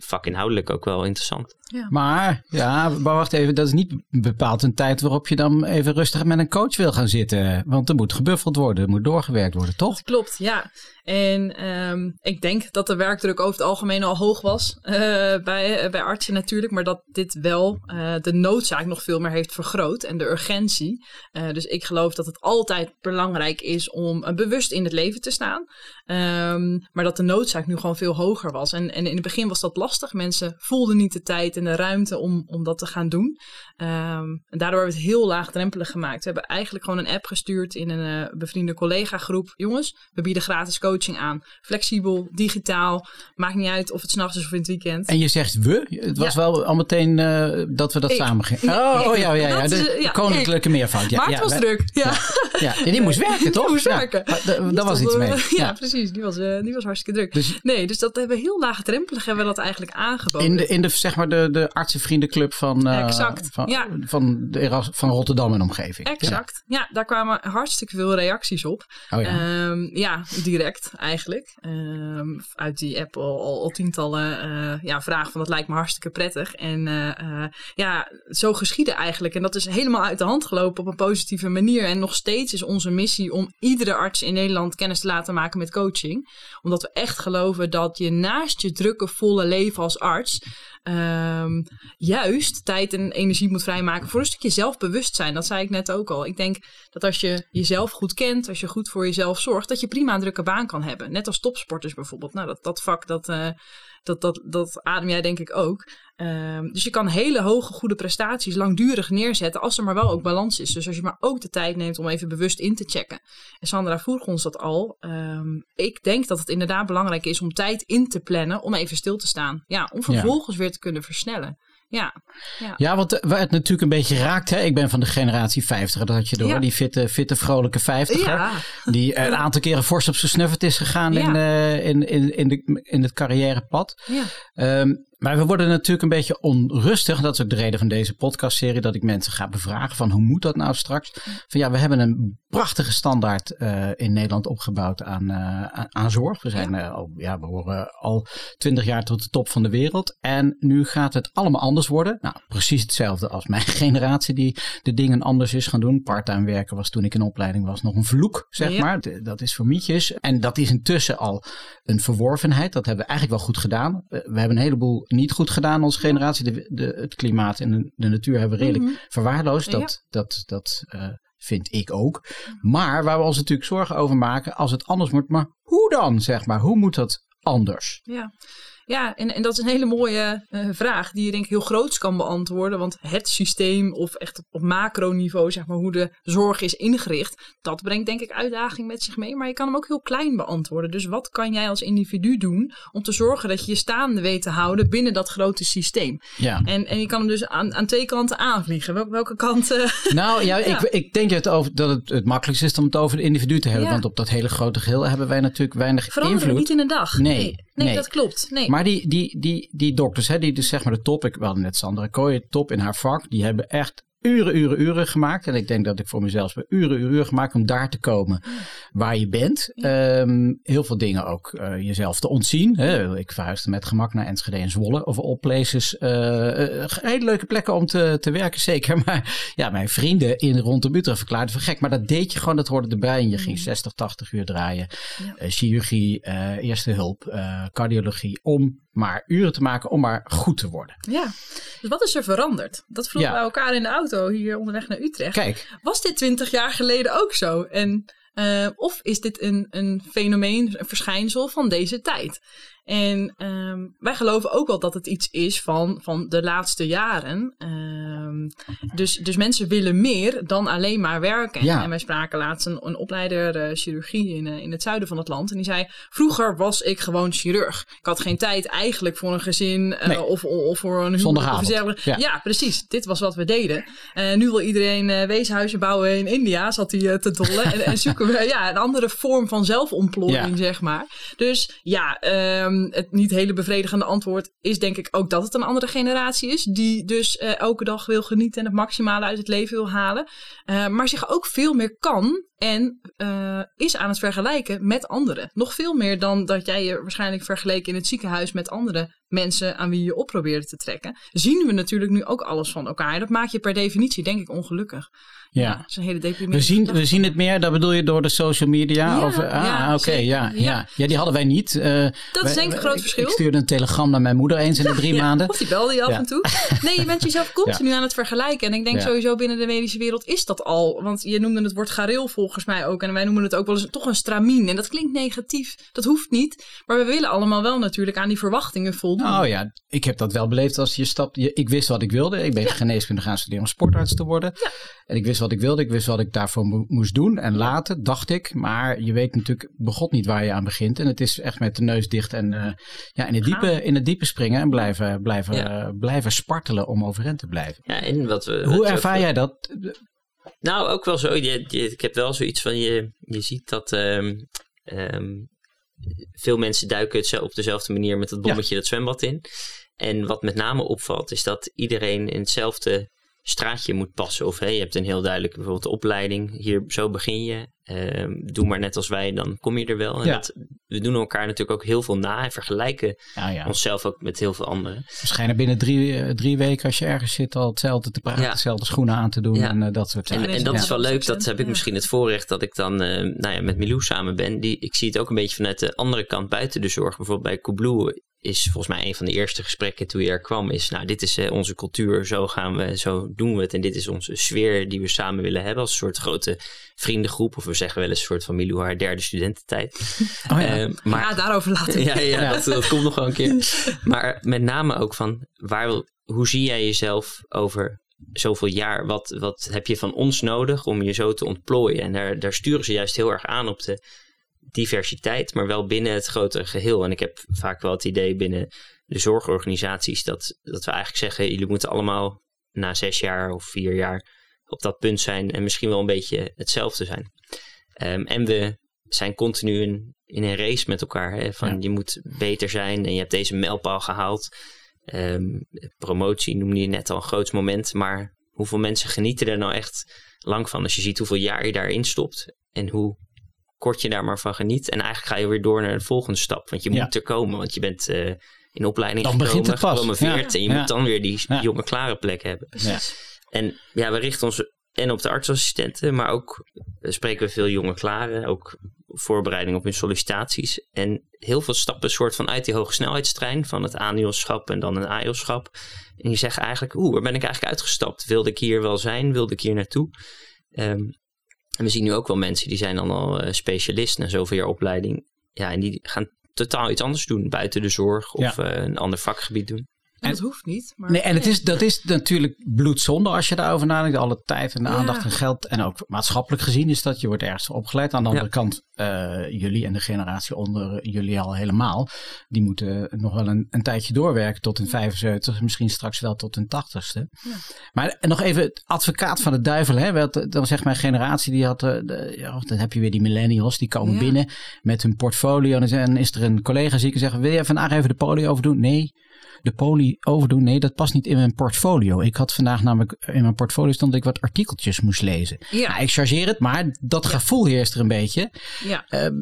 vakinhoudelijk ook wel interessant. Ja. Maar, ja, maar wacht even, dat is niet bepaald een tijd waarop je dan even rustig met een coach wil gaan zitten. Want er moet gebuffeld worden, er moet doorgewerkt worden, toch? Klopt, ja. En ehm, ik denk dat de werkdruk over het algemeen al hoog was eh, bij, bij artsen natuurlijk. Maar dat dit wel eh, de noodzaak nog veel meer heeft vergroot en de urgentie. Eh, dus ik geloof dat het altijd belangrijk is om eh, bewust in het leven te staan. Ehm, maar dat de noodzaak nu gewoon veel hoger was. En, en in het begin was dat lastig. Mensen voelden niet de tijd en de ruimte om, om dat te gaan doen. Ehm, en daardoor hebben we het heel laagdrempelig gemaakt. We hebben eigenlijk gewoon een app gestuurd in een uh, bevriende collega-groep. Jongens, we bieden gratis coaching aan. Flexibel, digitaal. Maakt niet uit of het s'nachts is of in het weekend. En je zegt we? Het was Ja. wel al meteen uh, dat we dat Ik. samen gingen. Oh, oh ik. ja, ja, ja. Dat De is, ja, koninklijke meervoud. Ja, maar het ja, was wij- druk. Ja. Ja, en die moest werken, toch? Die moest Ja, werken. maar da- Die Daar was stond, iets mee. eh, Ja, precies. Die was, eh, die was hartstikke druk. Dus Nee, dus dat hebben we heel laagdrempelig hebben we dat eigenlijk aangeboden. in de, in de, zeg maar de, de artsenvriendenclub van, eh, Exact, van, ja. van, de, Eras- van Rotterdam en omgeving. Exact. Ja. daar kwamen hartstikke veel reacties op. Ja. Oh ja. Ehm, ja, direct eigenlijk. Ehm, uit die app al, al, al tientallen eh, ja, vragen van dat lijkt me hartstikke prettig. En eh, eh, ja, zo geschieden eigenlijk. En dat is helemaal uit de hand gelopen op een positieve manier. En nog steeds is onze missie om iedere arts in Nederland kennis te laten maken met coaching. Omdat we echt geloven dat je naast je drukke, volle leven als arts ehm, juist tijd en energie moet vrijmaken voor een stukje zelfbewustzijn. Dat zei ik net ook al. Ik denk dat als je jezelf goed kent, als je goed voor jezelf zorgt, dat je prima een drukke baan kan hebben. Net als topsporters bijvoorbeeld. Nou, dat, dat vak, dat, eh, dat, dat, dat adem jij denk ik ook. Ehm, dus je kan hele hoge, goede prestaties langdurig neerzetten als er maar wel ook balans is. Dus als je maar ook de tijd neemt om even bewust in te checken. En Sandra vroeg ons dat al. Ehm, ik denk dat het inderdaad belangrijk is om tijd in te plannen om even stil te staan. Ja, om vervolgens weer te kunnen versnellen. Ja, ja. Ja, want eh, waar het natuurlijk een beetje raakt. Hè? Ik ben van de generatie 50, dat had je door. Ja. Die fitte, fitte vrolijke 50 Ja. Die een aantal keren fors op zijn snuffert is gegaan in, eh, in, in, in, de, in het carrièrepad. ja. Ehm, maar we worden natuurlijk een beetje onrustig. Dat is ook de reden van deze podcastserie. Dat ik mensen ga bevragen van hoe moet dat nou straks? Van ja, we hebben een prachtige standaard eh, in Nederland opgebouwd aan, eh, aan, aan zorg. We, zijn, eh, al, ja, we horen al twintig jaar tot de top van de wereld. En nu gaat het allemaal anders worden. Nou, precies hetzelfde als mijn generatie die de dingen anders is gaan doen. Parttime werken was toen ik in opleiding was nog een vloek, zeg Ja. maar. Dat is voor mietjes. En dat is intussen al een verworvenheid. Dat hebben we eigenlijk wel goed gedaan. We hebben een heleboel niet goed gedaan als generatie. De, de, het klimaat en de, de natuur hebben we redelijk Mhm. verwaarloosd. Dat, dat, dat eh, vind ik ook. Maar waar we ons natuurlijk zorgen over maken als het anders moet. Maar hoe dan, zeg maar? Hoe moet dat anders? Ja, ja en, en dat is een hele mooie eh, vraag die je denk ik heel groots kan beantwoorden. Want het systeem of echt op, op macroniveau, zeg maar, hoe de zorg is ingericht, dat brengt denk ik uitdaging met zich mee. Maar je kan hem ook heel klein beantwoorden. Dus wat kan jij als individu doen om te zorgen dat je je staande weet te houden binnen dat grote systeem? Ja. En, en je kan hem dus aan, aan twee kanten aanvliegen. Wel, welke kant? eh, Nou ja, Ja. Ik, ik denk dat het, over, dat het het makkelijkste is om het over het individu te hebben. Ja. Want op dat hele grote geheel hebben wij natuurlijk weinig veranderen invloed. niet in een dag. Nee, nee, nee, nee. dat klopt. Nee. Maar die, die, die, die dokters, hè, die dus zeg maar de top, ik we hadden net Sandra Kooijen, top in haar vak, die hebben echt uren, uren, uren gemaakt. En ik denk dat ik voor mezelf uren, uren, uren gemaakt om daar te komen waar je bent. Ehm, heel veel dingen ook eh, jezelf te ontzien. Hè. Ik verhuisde met gemak naar Enschede en Zwolle. Of all places. eh, eh, hele leuke plekken om te, te werken, zeker. Maar ja, mijn vrienden in rondom Utrecht verklaarden van gek. Maar dat deed je gewoon, dat hoorde erbij. En je ging 60, 80 uur draaien. Ja. Chirurgie, eerste hulp, cardiologie. Om maar uren te maken om maar goed te worden. Ja, dus wat is er veranderd? Dat vroegen Ja. we elkaar in de auto hier onderweg naar Utrecht. Kijk, Was dit twintig jaar geleden ook zo? En, eh, of is dit een, een fenomeen, een verschijnsel van deze tijd? En ehm, wij geloven ook wel dat het iets is van, van de laatste jaren. Ehm, dus, dus mensen willen meer dan alleen maar werken. Ja. En wij spraken laatst een, een opleider eh, chirurgie in, eh, in het zuiden van het land. En die zei, vroeger was ik gewoon chirurg. Ik had geen tijd eigenlijk voor een gezin eh, Nee. of, of voor een huwelijk. Ja. ja, precies. Dit was wat we deden. Nu wil iedereen weeshuizen bouwen in India, zat hij te dollen. en, en zoeken we ja, een andere vorm van zelfontplooiing, Ja. zeg maar. Dus ja, ehm, het niet hele bevredigende antwoord is denk ik ook dat het een andere generatie is. Die dus eh, elke dag wil genieten en het maximale uit het leven wil halen. Eh, maar zich ook veel meer kan En uh, is aan het vergelijken met anderen. Nog veel meer dan dat jij je waarschijnlijk vergeleken in het ziekenhuis met andere mensen aan wie je op probeerde te trekken. Zien we natuurlijk nu ook alles van elkaar. Dat maakt je per definitie, denk ik, ongelukkig. Ja, dat is een hele deprimerende we zien, we zien het meer, dat bedoel je door de social media? Ja, of, ah, ja, oké, ja, ja. Ja. die hadden wij niet. Eh, Dat is denk ik een groot verschil. Ik stuurde een telegram naar mijn moeder eens in de drie maanden. Of die belde je af en toe. Nee, je bent jezelf continu aan het vergelijken. En ik denk sowieso binnen de medische wereld is dat al. Want je noemde het woord gareel volgens mij ook. En wij noemen het ook wel eens toch een stramien. En dat klinkt negatief. Dat hoeft niet. Maar we willen allemaal wel natuurlijk aan die verwachtingen voldoen. Oh ja, ik heb dat wel beleefd als je stapt. Je, ik wist wat ik wilde. Ik ben geneeskunde gaan studeren om sportarts te worden. En ik wist wat ik wilde. Ik wist wat ik daarvoor mo- moest doen en laten, dacht ik. Maar je weet natuurlijk begot niet waar je aan begint. En het is echt met de neus dicht en eh, ja, in, het diepe, in het diepe springen en blijven, blijven, Ja. eh, blijven spartelen om overeind te blijven. Ja, en wat we, Hoe ervaar jij dat? Nou, ook wel zo. Je, je- ik heb wel zoiets van, je, je ziet dat ehm, ehm, veel mensen duiken het op dezelfde manier met het bommetje dat zwembad in. En wat met name opvalt, is dat iedereen in hetzelfde straatje moet passen. Of hè, je hebt een heel duidelijk bijvoorbeeld opleiding. Hier, zo begin je. Ehm, doe maar net als wij, dan kom je er wel. En Ja. dat, we doen elkaar natuurlijk ook heel veel na en vergelijken Ja, ja. onszelf ook met heel veel anderen. Waarschijnlijk binnen drie, eh, drie weken als je ergens zit al hetzelfde te praten, Ja. dezelfde schoenen aan te doen Ja. en eh, dat soort En, dingen. en dat Ja. is wel leuk, dat heb ik misschien het voorrecht dat ik dan eh, nou ja, met Milou samen ben. Die, ik zie het ook een beetje vanuit de andere kant buiten de zorg. Bijvoorbeeld bij Coolblue is volgens mij een van de eerste gesprekken toen je er kwam. Is nou, dit is eh, onze cultuur, zo gaan we, zo doen we het. En dit is onze sfeer die we samen willen hebben als een soort grote vriendengroep. Of we zeggen wel eens een soort van Milou haar derde studententijd. Oh ja. Eh, maar, ja, daarover later. ja, ja, Dat, dat komt nog wel een keer. Maar met name ook van, waar, hoe zie jij jezelf over zoveel jaar? Wat, wat heb je van ons nodig om je zo te ontplooien? En daar, daar sturen ze juist heel erg aan op de diversiteit, maar wel binnen het grotere geheel. En ik heb vaak wel het idee binnen de zorgorganisaties dat, dat we eigenlijk zeggen, jullie moeten allemaal na zes jaar of vier jaar op dat punt zijn en misschien wel een beetje hetzelfde zijn. Ehm, en we zijn continu in, in een race met elkaar. Hè? Van Ja. je moet beter zijn en je hebt deze mijlpaal gehaald. Ehm, promotie noemde je net al een groot moment. Maar hoeveel mensen genieten er nou echt lang van? Als je ziet hoeveel jaar je daarin stopt en hoe kort je daar maar van geniet. En eigenlijk ga je weer door naar de volgende stap. Want je Ja. moet er komen, want je bent eh, in opleiding Dan gekomen, begint het pas. gepromoveerd. Ja. En je Ja. moet dan weer die jonge klare plek hebben. En ja, we richten ons en op de artsassistenten, maar ook eh, spreken we veel jonge klaren, ook voorbereiding op hun sollicitaties. En heel veel stappen soort van uit die hoge snelheidstrein van het ANIOS-schap en dan een AIOS-schap. En die zeggen eigenlijk, oeh, waar ben ik eigenlijk uitgestapt? Wilde ik hier wel zijn? Wilde ik hier naartoe? Ehm, en we zien nu ook wel mensen die zijn dan al eh, specialist na zoveel jaar opleiding. Ja, en die gaan totaal iets anders doen buiten de zorg of Ja. eh, een ander vakgebied doen. En dat hoeft niet. Maar Nee, en het is, dat is natuurlijk bloedzonde als je daarover nadenkt. Alle tijd en Ja. aandacht en geld. En ook maatschappelijk gezien is dat je wordt ergens opgeleid. Aan de andere Ja. kant, eh, jullie en de generatie onder jullie al helemaal. Die moeten nog wel een, een tijdje doorwerken tot hun 75. Misschien straks wel tot hun 80ste. Maar nog even het advocaat van de duivel. Hè? Want, Dan zegt mijn generatie, die had, eh, de, ja, dan heb je weer die millennials. Die komen Ja. binnen met hun portfolio. En is er een collega ziek en zegt, wil je vandaag even de poli overdoen? Nee de poli overdoen. Nee, dat past niet in mijn portfolio. Ik had vandaag namelijk in mijn portfolio stond dat ik wat artikeltjes moest lezen. Ja. Nou, ik chargeer het, maar dat gevoel heerst er een beetje. ja. Ehm,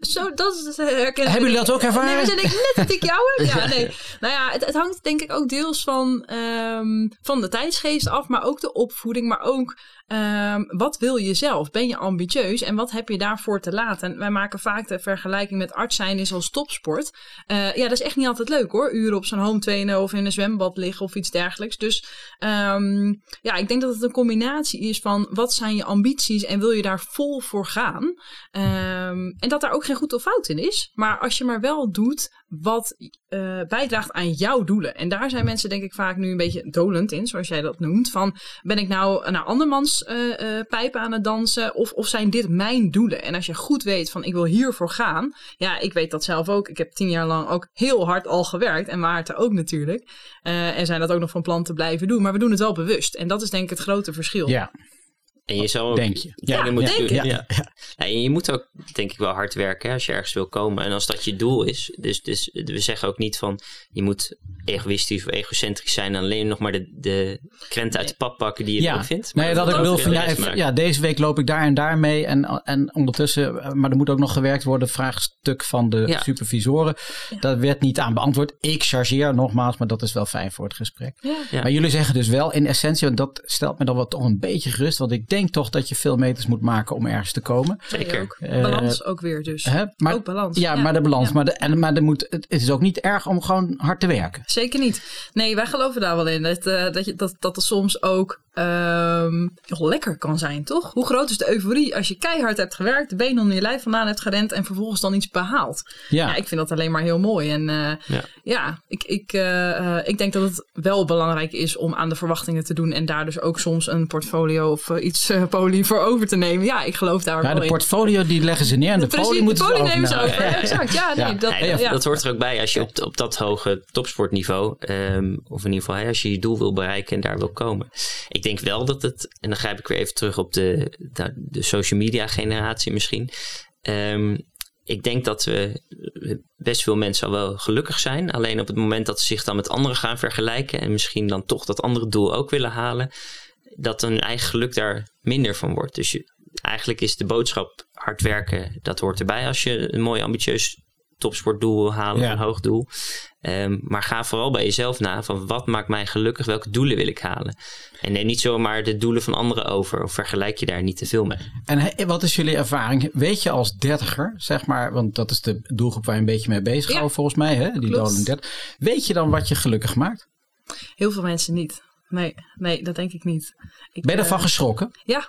Zo, dat is eh, herkennen. Hebben jullie dat ook ervaren? Nee, we zijn net dat ik jou heb. Ja, nee. Nou ja, het, het hangt denk ik ook deels van, ehm, van de tijdsgeest af, maar ook de opvoeding, maar ook ehm, wat wil je zelf? Ben je ambitieus en wat heb je daarvoor te laten? En wij maken vaak de vergelijking met arts zijn is als topsport. Eh, ja, dat is echt niet altijd leuk hoor. Uren op zo'n home trainen of in een zwembad liggen of iets dergelijks. Dus ehm, ja, ik denk dat het een combinatie is van wat zijn je ambities en wil je daar vol voor gaan? Ehm, en dat daar ook geen goed of fout in is. Maar als je maar wel doet wat eh, bijdraagt aan jouw doelen. En daar zijn mensen denk ik vaak nu een beetje dolend in, zoals jij dat noemt. Van ben ik nou naar andermans eh, eh, pijpen aan het dansen of, of zijn dit mijn doelen? En als je goed weet van ik wil hiervoor gaan. Ja, ik weet dat zelf ook. Ik heb tien jaar lang ook heel hard al gewerkt. En Maarten ook natuurlijk. Eh, en zijn dat ook nog van plan te blijven doen. Maar we doen het wel bewust. En dat is denk ik het grote verschil. ja. En je zou ook Denk je? Ja, moeten denk. Ja. Ja, en je moet ook, denk ik, wel hard werken hè, als je ergens wil komen. En als dat je doel is. Dus, dus we zeggen ook niet van je moet egoïstisch of egocentrisch zijn. En alleen nog maar de, de krenten uit de pap pakken die je Ja, leuk vindt. Nee, Maar dat ik wil van ja, even- ja, deze week loop ik daar en daar mee. En, en ondertussen, maar er moet ook nog gewerkt worden. Vraagstuk van de Ja. supervisoren. Dat werd niet aan beantwoord. Ik chargeer nogmaals, maar dat is wel fijn voor het gesprek. Ja. Ja. Maar jullie zeggen dus wel in essentie, want dat stelt me dan wel toch een beetje gerust. Want ik denk toch dat je veel meters moet maken om ergens te komen. Zeker. Ook. Eh, balans ook weer dus. Hè? Maar, ook balans. Ja, maar de balans. Ja. Maar, de, en, maar er moet, het is ook niet erg om gewoon hard te werken. Zeker niet. Nee, wij geloven daar wel in. Dat, eh, dat, je, dat, dat het soms ook ehm, heel lekker kan zijn, toch? Hoe groot is de euforie als je keihard hebt gewerkt, de benen onder je lijf vandaan hebt gerend en vervolgens dan iets behaalt? Ja, Ja, ik vind dat alleen maar heel mooi. En eh, Ja. ja, ik, ik, ik denk dat het wel belangrijk is om aan de verwachtingen te doen en daar dus ook soms een portfolio of iets eh poli voor over te nemen. Ja, ik geloof daar ja, wel de in. portfolio die leggen ze neer en de folie moeten de ze nemen ze over. Ja. Exact, ja, nee, Ja. dat, dat, ja. dat hoort er ook bij als je op, op dat hoge topsportniveau, ehm, of in ieder geval als je je doel wil bereiken en daar wil komen. Ik denk wel dat het, en dan grijp ik weer even terug op de, de, de social media generatie misschien. Ehm, ik denk dat we best veel mensen al wel gelukkig zijn. Alleen op het moment dat ze zich dan met anderen gaan vergelijken en misschien dan toch dat andere doel ook willen halen, dat hun eigen geluk daar minder van wordt. Dus je, eigenlijk is de boodschap hard werken, dat hoort erbij als je een mooi ambitieus topsportdoel wil halen, Ja. of een hoog doel. Ehm, maar ga vooral bij jezelf na van wat maakt mij gelukkig, welke doelen wil ik halen. En neem niet zomaar de doelen van anderen over of vergelijk je daar niet te veel mee. En wat is jullie ervaring? Weet je als dertiger, zeg maar, want dat is de doelgroep waar je een beetje mee bezig Ja. houdt volgens mij, hè? die. Dolan 30. Weet je dan wat je gelukkig maakt? Heel veel mensen niet. Nee, nee, dat denk ik niet. Ik, Ben je eh, ervan geschrokken? Ja.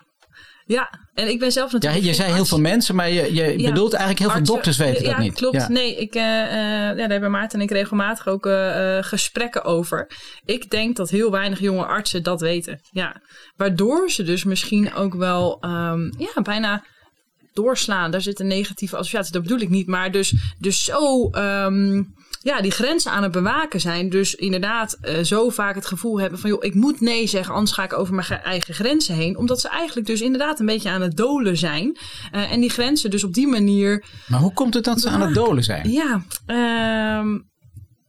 Ja, en ik ben zelf Ja, natuurlijk. je geen zei heel veel mensen, maar je, je Ja, bedoelt eigenlijk heel veel dokters weten ja, dat niet. Klopt. Ja. Nee, ik, eh, eh, ja, daar hebben Maarten en ik regelmatig ook eh, eh, gesprekken over. Ik denk dat heel weinig jonge artsen dat weten. Ja. Waardoor ze dus misschien ook wel ehm, ja, bijna doorslaan. Daar zit een negatieve associatie. Dat bedoel ik niet. Maar dus, dus zo ehm, ja, die grenzen aan het bewaken zijn. Dus inderdaad eh, zo vaak het gevoel hebben van... joh, ik moet nee zeggen, anders ga ik over mijn ge- eigen grenzen heen. Omdat ze eigenlijk dus inderdaad een beetje aan het dolen zijn. Eh, en die grenzen dus op die manier... Maar hoe komt het dat ze aan het dolen zijn? Ja, ehm,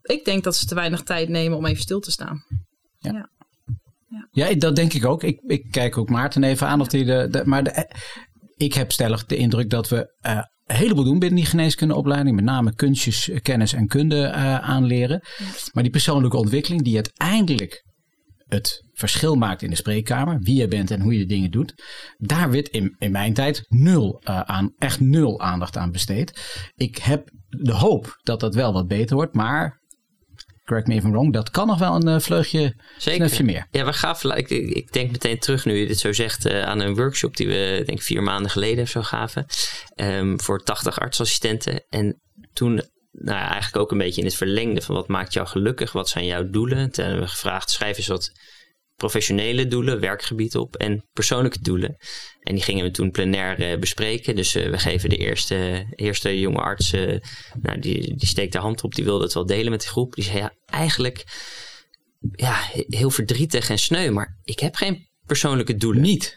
ik denk dat ze te weinig tijd nemen om even stil te staan. Ja, dat denk ik ook. Ik, ik kijk ook Maarten even aan of hij de. de maar de, ik heb stellig de indruk dat we eh, een heleboel doen binnen die geneeskundeopleiding. Met name kunstjes, eh, kennis en kunde eh, aanleren. Maar die persoonlijke ontwikkeling die uiteindelijk het verschil maakt in de spreekkamer. Wie je bent en hoe je de dingen doet. Daar werd in, in mijn tijd nul eh, aan, echt nul aandacht aan besteed. Ik heb de hoop dat dat wel wat beter wordt. Maar, correct me if I'm wrong, dat kan nog wel een eh, vleugje, snufje meer. Ja, we gaven, ik, ik denk meteen terug nu je dit zo zegt eh, aan een workshop die we denk ik vier maanden geleden of zo gaven. ehm, voor 80 artsassistenten. En toen, nou ja, eigenlijk ook een beetje in het verlengde van wat maakt jou gelukkig? Wat zijn jouw doelen? Toen hebben we gevraagd, schrijf eens wat professionele doelen, werkgebied op en persoonlijke doelen. En die gingen we toen plenair eh, bespreken. Dus eh, we geven de eerste, eerste jonge arts, eh, nou, die, die steekt de hand op, die wilde het wel delen met die groep. Die zei, ja, eigenlijk ja, he- heel verdrietig en sneu, maar ik heb geen persoonlijke doelen. Niet.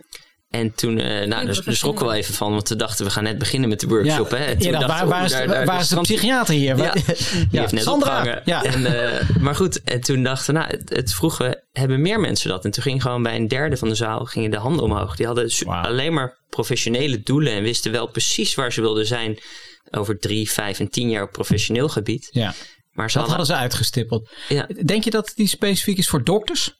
En toen, eh nou, daar, daar schrokken we wel even van, want we dachten we gaan net beginnen met de workshop. hè. En toen Ja, dachten waar, we, waar, is, oeh, daar- daar- waar is de psychiater hier? Ja, die heeft net Sandra. opgehangen. Ja. En, eh, maar goed, en toen dachten we, nou, het, het vroegen we, hebben meer mensen dat? En toen ging gewoon bij een derde van de zaal gingen de handen omhoog. Die hadden alleen maar professionele doelen en wisten wel precies waar ze wilden zijn over drie, vijf en tien jaar op professioneel gebied. ja, Maar ze dat hadden, hadden ze uitgestippeld. ja, Denk je dat die specifiek is voor dokters?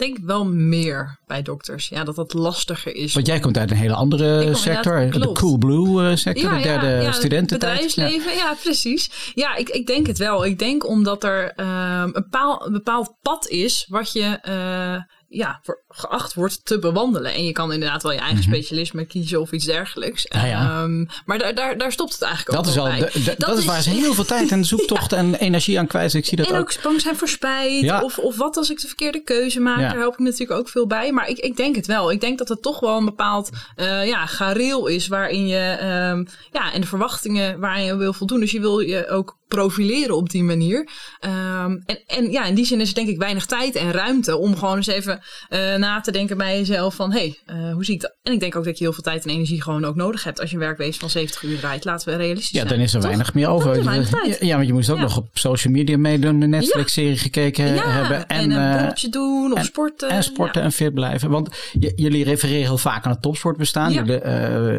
Ik denk wel meer bij dokters. Ja, dat dat lastiger is. Want jij komt uit een hele andere sector. De. Cool Blue eh, sector, de derde ja, studententijd. Het bedrijfsleven, ja, precies. Ja, ik, ik denk het wel. Ik denk omdat er ehm, een bepaald pad is wat je eh, ja, geacht wordt te bewandelen. En je kan inderdaad wel je eigen specialisme kiezen of iets dergelijks. Mhm. Ja, ja. Ehm, maar daar, daar, daar stopt het eigenlijk Dat ook is, al, bij. dat, is waar ze heel veel tijd en zoektocht en energie aan kwijt. zijn. Ik zie dat En ook. ook bang zijn voor spijt. Of, of wat als ik de verkeerde keuze maak. Daar help ik natuurlijk ook veel bij. Maar ik, ik denk het wel. Ik denk dat het toch wel een bepaald eh, ja, gareel is. Waarin je. ehm, ja, en de verwachtingen waarin je wil voldoen. Dus je wil je ook profileren op die manier. Ehm, en, en ja, in die zin is er denk ik weinig tijd en ruimte om gewoon eens even uh, na te denken bij jezelf van, hé, hey, uh, hoe zie ik dat? En ik denk ook dat je heel veel tijd en energie gewoon ook nodig hebt als je een werkwees van 70 uur draait. Laten we realistisch ja, zijn. dan is er weinig meer over. Er weinig. Ja, want je moest ook Ja. nog op social media meedoen, een Netflix-serie gekeken Ja, hebben. en, een eh, borreltje doen of en- sporten. en sporten en fit blijven. Want jullie refereren heel vaak aan het topsportbestaan. Ja. Jullie eh,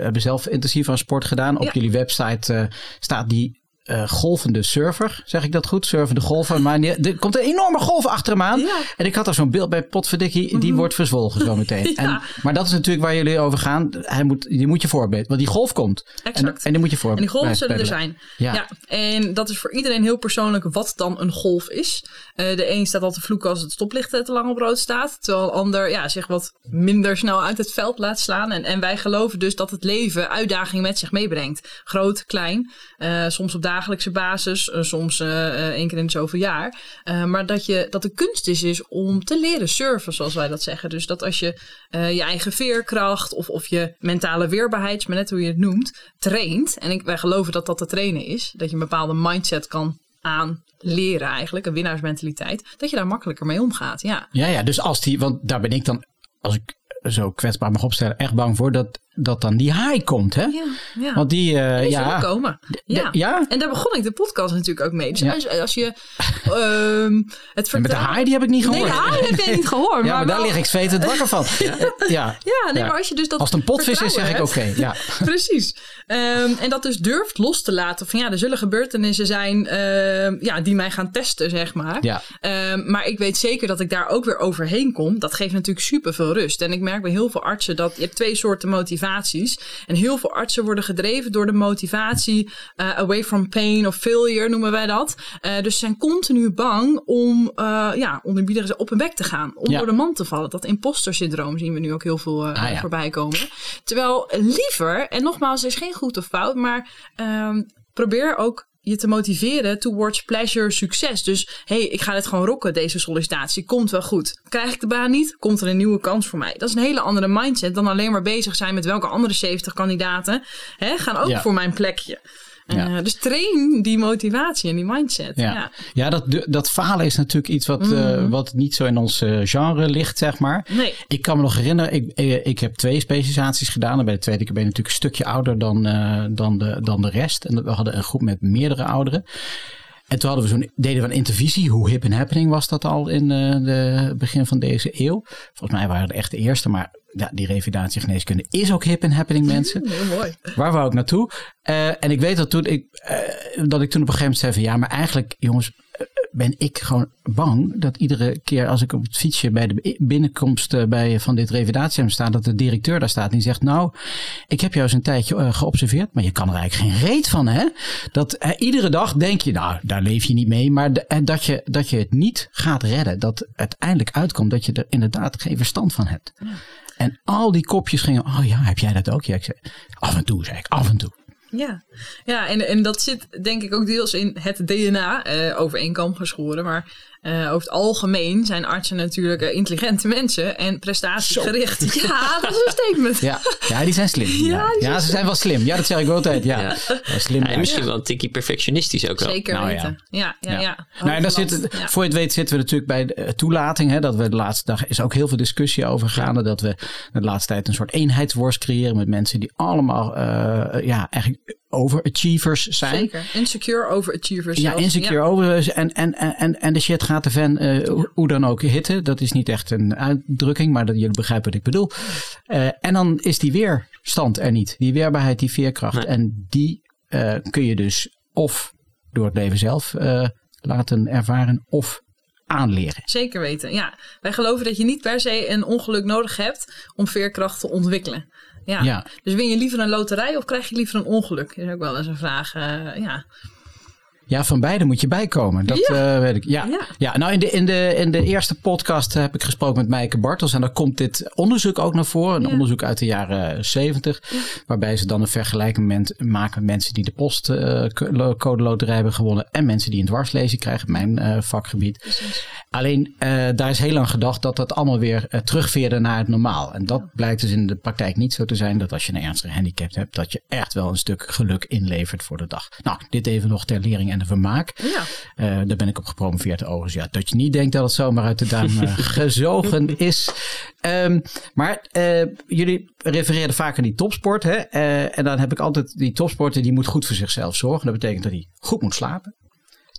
hebben zelf intensief aan sport gedaan. Op Ja. jullie website eh, staat die eh, golvende surfer. Zeg ik dat goed? Surfende golfer. Maar er komt een enorme golf achter hem aan. Ja. En ik had er zo'n beeld bij Potverdikkie. Die wordt verzwolgen zo meteen. Ja. en, maar dat is natuurlijk waar jullie over gaan. Hij moet, die moet je voorbereiden. Want die golf komt. En, Exact. en die moet je En voorbereiden. die golven zullen er zijn. Ja. Ja. en dat is voor iedereen heel persoonlijk wat dan een golf is. Eh, de een staat al te vloeken als het stoplicht te lang op rood staat. Terwijl een ander ja, zich wat minder snel uit het veld laat slaan. En, en wij geloven dus dat het leven uitdagingen met zich meebrengt. Groot, klein. eh, soms op dagelijkse basis. eh, soms eh, eh, één keer in het zoveel jaar. Maar dat, je, dat de kunst is, is om te leren surfen, zoals wij dat zeggen. Dus dat als je je eigen veerkracht of, of je mentale weerbaarheid, maar net hoe je het noemt, traint. En ik, wij geloven dat dat te trainen is. Dat je een bepaalde mindset kan aanleren eigenlijk, een winnaarsmentaliteit. Dat je daar makkelijker mee omgaat, ja. Ja, ja, dus als die, want daar ben ik dan, als ik zo kwetsbaar mag opstellen, echt bang voor dat, dat dan die haai komt, hè? Ja, ja. Want die, eh, Die ja, zullen komen. Ja. ja? En daar begon ik de podcast natuurlijk ook mee. Dus Ja. als, als je ehm het En met de haai die heb ik niet gehoord. Nee, de haai heb je niet gehoord. ja, maar, daar wel- lig ik zwetend wakker van. ja. Ja. Nee, maar als je dus dat Als het een potvis is, zeg ik oké. ja. Precies. Ehm, en dat dus durft los te laten. Van ja, er zullen gebeurtenissen zijn ehm, ja, die mij gaan testen, zeg maar. Ja. Maar ik weet zeker dat ik daar ook weer overheen kom. Dat geeft natuurlijk super veel rust. En ik merk bij heel veel artsen dat je hebt twee soorten motivaties. En heel veel artsen worden gedreven door de motivatie eh, away from pain of failure noemen wij dat. Eh, dus ze zijn continu bang om uh, ja, onderbiedig op hun bek te gaan. Om Ja. door de man te vallen. Dat imposter syndroom zien we nu ook heel veel Ah, ja. voorbij komen. Terwijl liever, en nogmaals, er is geen goed of fout, maar ehm, probeer ook je te motiveren towards pleasure, succes. Dus hey, ik ga dit gewoon rocken, deze sollicitatie. Komt wel goed. Krijg ik de baan niet, komt er een nieuwe kans voor mij. Dat is een hele andere mindset dan alleen maar bezig zijn met welke andere 70 kandidaten hè, gaan ook Ja. voor mijn plekje. Ja. Eh, dus train die motivatie en die mindset. Ja, Ja. ja. dat, dat falen is natuurlijk iets wat, eh, wat niet zo in ons eh, genre ligt, zeg maar. Nee. Ik kan me nog herinneren, ik, ik heb twee specialisaties gedaan. En bij de tweede keer ben je natuurlijk een stukje ouder dan, dan, de, dan de rest. En we hadden een groep met meerdere ouderen. En toen hadden we zo'n, deden we een intervisie. Hoe hip en happening was dat al in de begin van deze eeuw? Volgens mij waren we echt de eerste, maar ja, die revalidatiegeneeskunde is ook hip en happening mensen. Heel mooi. Waar wou ik naartoe? Eh, en ik weet dat toen ik, eh, dat ik toen op een gegeven moment zei van ja, maar eigenlijk jongens, eh, ben ik gewoon bang dat iedere keer als ik op het fietsje bij de binnenkomst eh, bij, van dit revalidatiecentrum sta, dat de directeur daar staat en die zegt nou, ik heb jou eens een tijdje geobserveerd, maar je kan er eigenlijk geen reet van hè. Dat iedere dag denk je nou, daar leef je niet mee, maar de- dat, je, dat je het niet gaat redden. Dat uiteindelijk uitkomt dat je er inderdaad geen verstand van hebt. En al die kopjes gingen, oh ja, heb jij dat ook? Ja, ik zei, af en toe, zei ik, af en toe. Ja, ja en, en dat zit denk ik ook deels in het DNA, eh, over één kam geschoren. Maar eh, over het algemeen zijn artsen natuurlijk eh, intelligente mensen en prestatiegericht. Ja, dat is een statement. Ja, ja die zijn slim. Ja, die zijn ja, ze zijn wel slim. Ja, dat zeg ik altijd. Ja, Ja. Ja, slim. Ja, misschien wel een tikkie perfectionistisch ook wel. Zeker Nou, ja. weten. Ja, ja, ja. Ja. Nou, en daar zit. Voor je het weet zitten we natuurlijk bij de eh, toelating. Hè, dat we de laatste dag is ook heel veel discussie over gaande. Dat we de laatste tijd een soort eenheidsworst creëren met mensen die allemaal eh, ja, eigenlijk overachievers zijn. Zeker. Insecure overachievers. Ja, zelfs. insecure Ja. over. En, en, en, en de shit gaat de fan eh, hoe- hoe dan ook hitten. Dat is niet echt een uitdrukking, maar dat jullie begrijpen wat ik bedoel. Eh, en dan is die weerstand er niet. Die weerbaarheid, die veerkracht. Nee. En die eh, kun je dus of door het leven zelf eh, laten ervaren of aanleren. Zeker weten, ja. Wij geloven dat je niet per se een ongeluk nodig hebt om veerkracht te ontwikkelen. Ja. Ja. Dus win je liever een loterij of krijg je liever een ongeluk? Dat is ook wel eens een vraag. eh, ja. Ja, van beide moet je bijkomen. Dat Ja. eh, weet ik. Ja, Ja. ja. nou in de, in, de, in de eerste podcast heb ik gesproken met Maaike Bartels. En daar komt dit onderzoek ook naar voren. Een onderzoek uit de jaren 70. Waarbij ze dan een vergelijking maken met mensen die de postcode loterij hebben gewonnen. En mensen die een dwarslezing krijgen, mijn eh, vakgebied. Alleen uh, daar is heel lang gedacht dat dat allemaal weer terugveerde naar het normaal. En dat blijkt dus in de praktijk niet zo te zijn dat als je een ernstige handicap hebt, dat je echt wel een stuk geluk inlevert voor de dag. Nou, dit even nog ter lering en vermaak. Ja. Uh, daar ben ik op gepromoveerd overigens. Ja, dat je niet denkt dat het zomaar uit de duim gezogen is. Um, maar jullie refereerden vaak aan die topsport. Hè? en dan heb ik altijd die topsporter die moet goed voor zichzelf zorgen. Dat betekent dat hij goed moet slapen,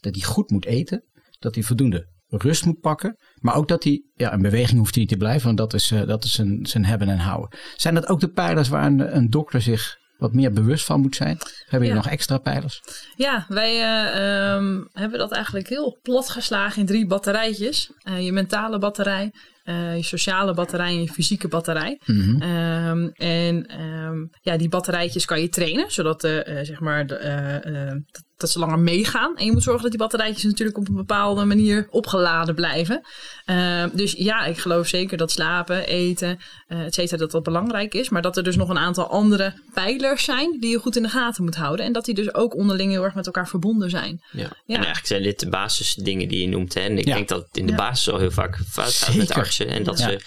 dat hij goed moet eten, dat hij voldoende rust moet pakken. Maar ook dat hij, ja, een beweging hoeft hij niet te blijven, want dat is, uh, dat is zijn, zijn hebben en houden. Zijn dat ook de pijlers waar een, een dokter zich wat meer bewust van moet zijn? Hebben jullie nog extra pijlers? Ja, wij uh, um, hebben dat eigenlijk heel plat geslagen in drie batterijtjes. Uh, je mentale batterij, uh, je sociale batterij en je fysieke batterij. Mm -hmm. um, en um, ja, die batterijtjes kan je trainen, zodat de, zeg maar de, dat ze langer meegaan. En je moet zorgen dat die batterijtjes natuurlijk op een bepaalde manier opgeladen blijven. Uh, dus ja, ik geloof zeker dat slapen, eten, uh, et cetera, dat dat belangrijk is. Maar dat er dus nog een aantal andere pijlers zijn die je goed in de gaten moet houden. En dat die dus ook onderling heel erg met elkaar verbonden zijn. Ja, ja. en eigenlijk zijn dit de basisdingen die je noemt. Hè? En ik ja. denk dat het in de basis al heel vaak fout gaat met artsen. En dat ze,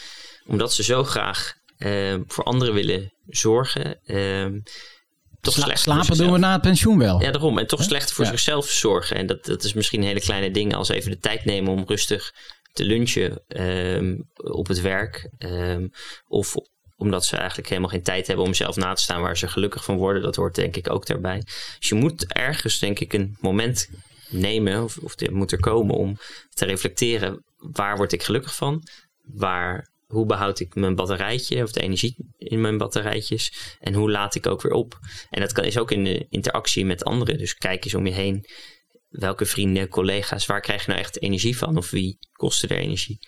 omdat ze zo graag uh, voor anderen willen zorgen ehm, toch Sla slecht slapen doen we na het pensioen wel. Ja, daarom. En toch slecht voor zichzelf zorgen. En dat, dat is misschien hele kleine dingen als even de tijd nemen om rustig te lunchen um, op het werk. Um, of omdat ze eigenlijk helemaal geen tijd hebben om zelf na te staan waar ze gelukkig van worden. Dat hoort denk ik ook daarbij. Dus je moet ergens denk ik een moment nemen, of, of moet er komen om te reflecteren. Waar word ik gelukkig van? Waar hoe behoud ik mijn batterijtje of de energie in mijn batterijtjes en hoe laat ik ook weer op. En dat kan, is ook in de interactie met anderen. Dus kijk eens om je heen welke vrienden, collega's, waar krijg je nou echt energie van? Of wie kostte er energie?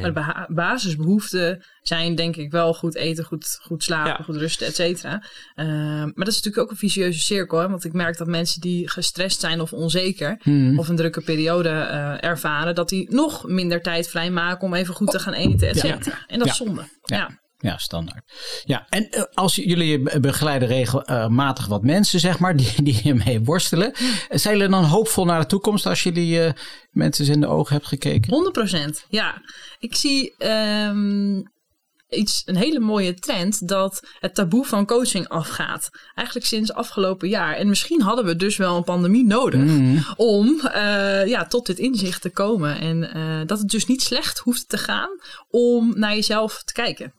Maar de basisbehoeften zijn denk ik wel goed eten, goed, goed slapen, goed rusten, et cetera. Uh, maar dat is natuurlijk ook een vicieuze cirkel. Hè? Want ik merk dat mensen die gestrest zijn of onzeker hmm. of een drukke periode uh, ervaren, dat die nog minder tijd vrijmaken om even goed te gaan eten, et cetera. Ja. En dat is zonde. ja. Ja, standaard. Ja, en uh, als jullie begeleiden regelmatig wat mensen, zeg maar, die, die hiermee worstelen. Zijn jullie dan hoopvol naar de toekomst als jullie uh, mensen in de ogen hebt gekeken? 100%. Ja, ik zie um, iets, een hele mooie trend dat het taboe van coaching afgaat. Eigenlijk sinds afgelopen jaar. En misschien hadden we dus wel een pandemie nodig mm. om uh, ja, tot dit inzicht te komen. En uh, dat het dus niet slecht hoeft te gaan om naar jezelf te kijken.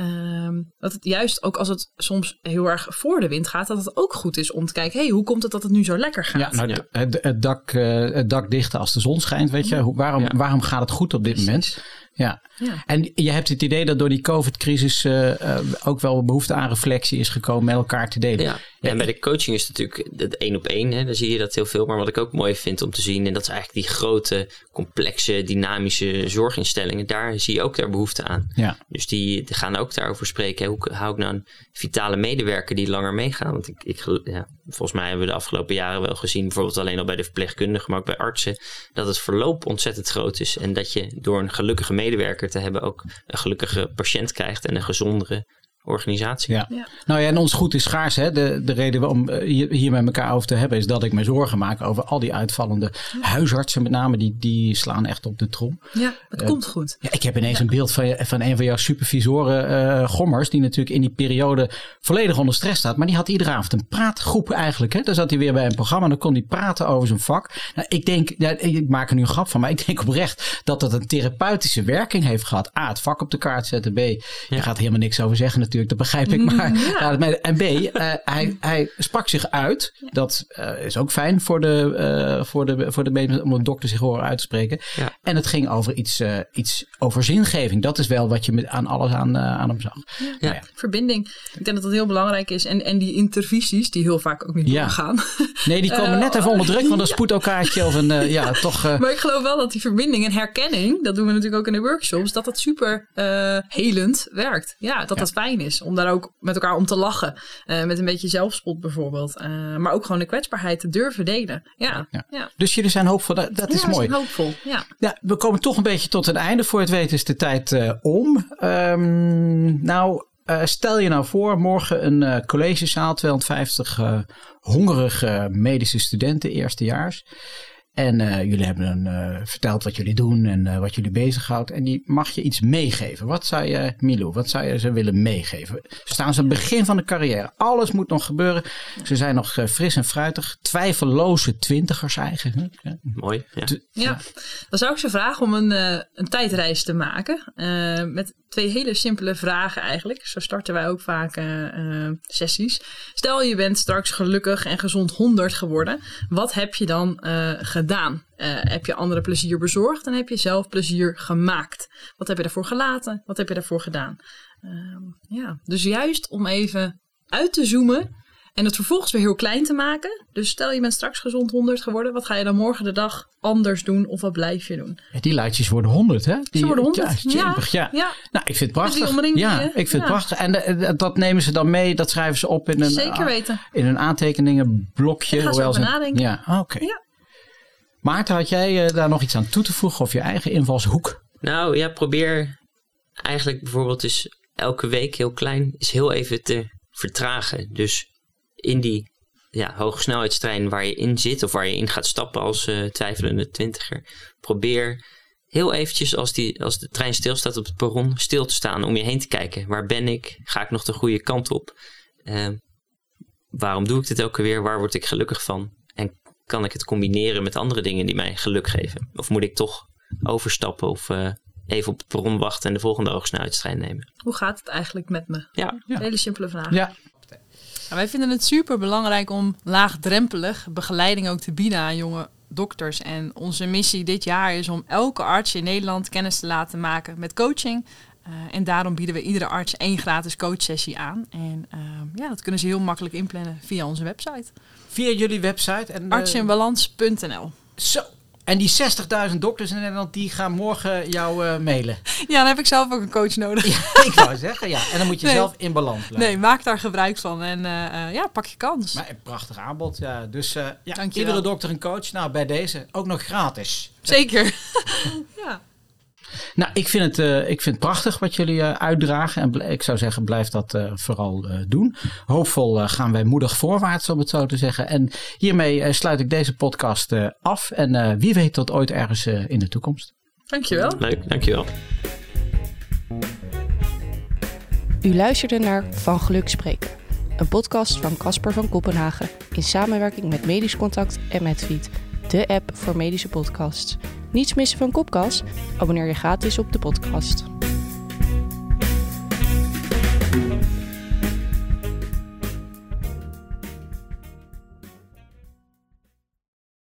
Um, dat het juist ook als het soms heel erg voor de wind gaat, dat het ook goed is om te kijken, hey, hoe komt het dat het nu zo lekker gaat? Ja, nou, Het, het, dak, uh, het dak dichten als de zon schijnt, weet je. Waarom, ja. waarom gaat het goed op dit Precies. moment? Ja. ja. En je hebt het idee dat door die COVID-crisis uh, uh, ook wel behoefte aan reflectie is gekomen met elkaar te delen. Ja, ja en bij de coaching is het natuurlijk het één op één. Hè, dan zie je dat heel veel. Maar wat ik ook mooi vind om te zien, en dat is eigenlijk die grote, complexe, dynamische zorginstellingen. Daar zie je ook daar behoefte aan. Ja. Dus die, die gaan ook daarover spreken. Hè, hoe hou ik nou een vitale medewerker die langer meegaan? Want ik, ik, ja, volgens mij hebben we de afgelopen jaren wel gezien, bijvoorbeeld alleen al bij de verpleegkundigen, maar ook bij artsen, dat het verloop ontzettend groot is. En dat je door een gelukkige medewerker te hebben ook een gelukkige patiënt krijgt en een gezondere organisatie. Ja. ja. Nou ja, en ons goed is schaars. Hè? De, de reden om eh, hier, met elkaar over te hebben is dat ik me zorgen maak over al die uitvallende huisartsen met name. Die, die slaan echt op de trom. Ja, het uh, komt goed. Ja, ik heb ineens ja. een beeld van, van een van jouw supervisoren uh, Gommers. Die natuurlijk in die periode volledig onder stress staat. Maar die had iedere avond een praatgroep eigenlijk. Hè? Dan zat hij weer bij een programma en dan kon hij praten over zijn vak. Nou, ik denk, ja, ik maak er nu een grap van. Maar ik denk oprecht dat dat een therapeutische werking heeft gehad. A, het vak op de kaart zetten. B, je gaat helemaal niks over zeggen natuurlijk dat begrijp ik. Maar, ja. Ja, en B, uh, hij, hij sprak zich uit. Dat uh, is ook fijn voor de, uh, voor de, voor de om een dokter zich horen uit te spreken. Ja. En het ging over iets, iets over zingeving. Dat is wel wat je met, aan alles aan, aan hem zag. Ja. Nou Verbinding. Ik denk dat dat heel belangrijk is. En, en die intervisies, die heel vaak ook niet doorgaan. Nee, die komen net even onder druk, want een spoedokkaartje of een, ja, toch. Maar ik geloof wel dat die verbinding en herkenning, dat doen we natuurlijk ook in de workshops, dat dat super helend werkt. Ja, dat dat fijn is om daar ook met elkaar om te lachen. Uh, met een beetje zelfspot bijvoorbeeld. Uh, maar ook gewoon de kwetsbaarheid te durven delen. Ja, ja. ja. Dus jullie zijn hoopvol, dat, dat is mooi. hoopvol, ja. ja. We komen toch een beetje tot het einde. Voor het weten is de tijd uh, om. Um, nou, stel je nou voor, morgen een collegezaal, 250 hongerige medische studenten, eerstejaars. En uh, jullie hebben een, uh, verteld wat jullie doen en uh, wat jullie bezighoudt. En die mag je iets meegeven. Wat zou je, Milou, wat zou je ze willen meegeven? Ze staan ze aan het begin van de carrière. Alles moet nog gebeuren. Ze zijn nog fris en fruitig. Twijfelloze twintigers eigenlijk. Ja. Mooi. Ja. ja. dan zou ik ze vragen om een, een tijdreis te maken. met twee hele simpele vragen eigenlijk. Zo starten wij ook vaak sessies. Stel je bent straks gelukkig en gezond 100 geworden. Wat heb je dan gedaan? Gedaan? Uh, heb je anderen plezier bezorgd en heb je zelf plezier gemaakt? Wat heb je daarvoor gelaten? Wat heb je daarvoor gedaan? Uh, ja, dus juist om even uit te zoomen en het vervolgens weer heel klein te maken. Dus stel je bent straks gezond 100 geworden. Wat ga je dan morgen de dag anders doen of wat blijf je doen? Die lijstjes worden 100 hè? Die, Ze worden 100. Ja, ja. ja. Nou, ik vind het prachtig. Ja, ik vind het prachtig. En uh, dat nemen ze dan mee, dat schrijven ze op in een, Zeker weten. in een aantekeningenblokje. Ik ga ze nadenken. Ja, oké. Ja. Maarten, had jij uh, daar nog iets aan toe te voegen of je eigen invalshoek? Nou ja, probeer eigenlijk bijvoorbeeld eens elke week heel klein is heel even te vertragen. Dus in die ja, hogesnelheidstrein waar je in zit of waar je in gaat stappen als uh, twijfelende twintiger, probeer heel eventjes als, die, als de trein stilstaat op het perron stil te staan om je heen te kijken. Waar ben ik? Ga ik nog de goede kant op? Uh, waarom doe ik dit elke weer? Waar word ik gelukkig van? Kan ik het combineren met andere dingen die mij geluk geven? Of moet ik toch overstappen of uh, even op het perron wachten en de volgende oogsnelheidstrein nemen? Hoe gaat het eigenlijk met me? Ja. ja. Hele simpele vraag. Ja. Nou, wij vinden het super belangrijk om laagdrempelig begeleiding ook te bieden aan jonge dokters. En onze missie dit jaar is om elke arts in Nederland kennis te laten maken met coaching. Uh, en daarom bieden we iedere arts één gratis coachsessie aan. En uh, ja, dat kunnen ze heel makkelijk inplannen via onze website. Via jullie website? En, Artsinbalans.nl Zo. En die 60.000 dokters in Nederland, die gaan morgen jou uh, mailen. Ja, dan heb ik zelf ook een coach nodig. Ja, ik wou zeggen, ja. En dan moet je nee. zelf in balans blijven. Nee, maak daar gebruik van. En uh, ja, pak je kans. Maar een prachtig aanbod, ja. Dus uh, ja, iedere dokter een coach. Nou, bij deze ook nog gratis. Zeker. ja. Nou, ik vind, het, uh, ik vind het prachtig wat jullie uh, uitdragen. En ik zou zeggen, blijf dat uh, vooral doen. Hoopvol gaan wij moedig voorwaarts, om het zo te zeggen. En hiermee sluit ik deze podcast af. En wie weet tot ooit ergens in de toekomst. Dankjewel. Leuk, dankjewel. U luisterde naar Van Geluk Spreken. Een podcast van Casper van Kopenhagen. In samenwerking met Medisch Contact en Medfeed. De app voor medische podcasts. Niets missen van Kopkas? Abonneer je gratis op de podcast.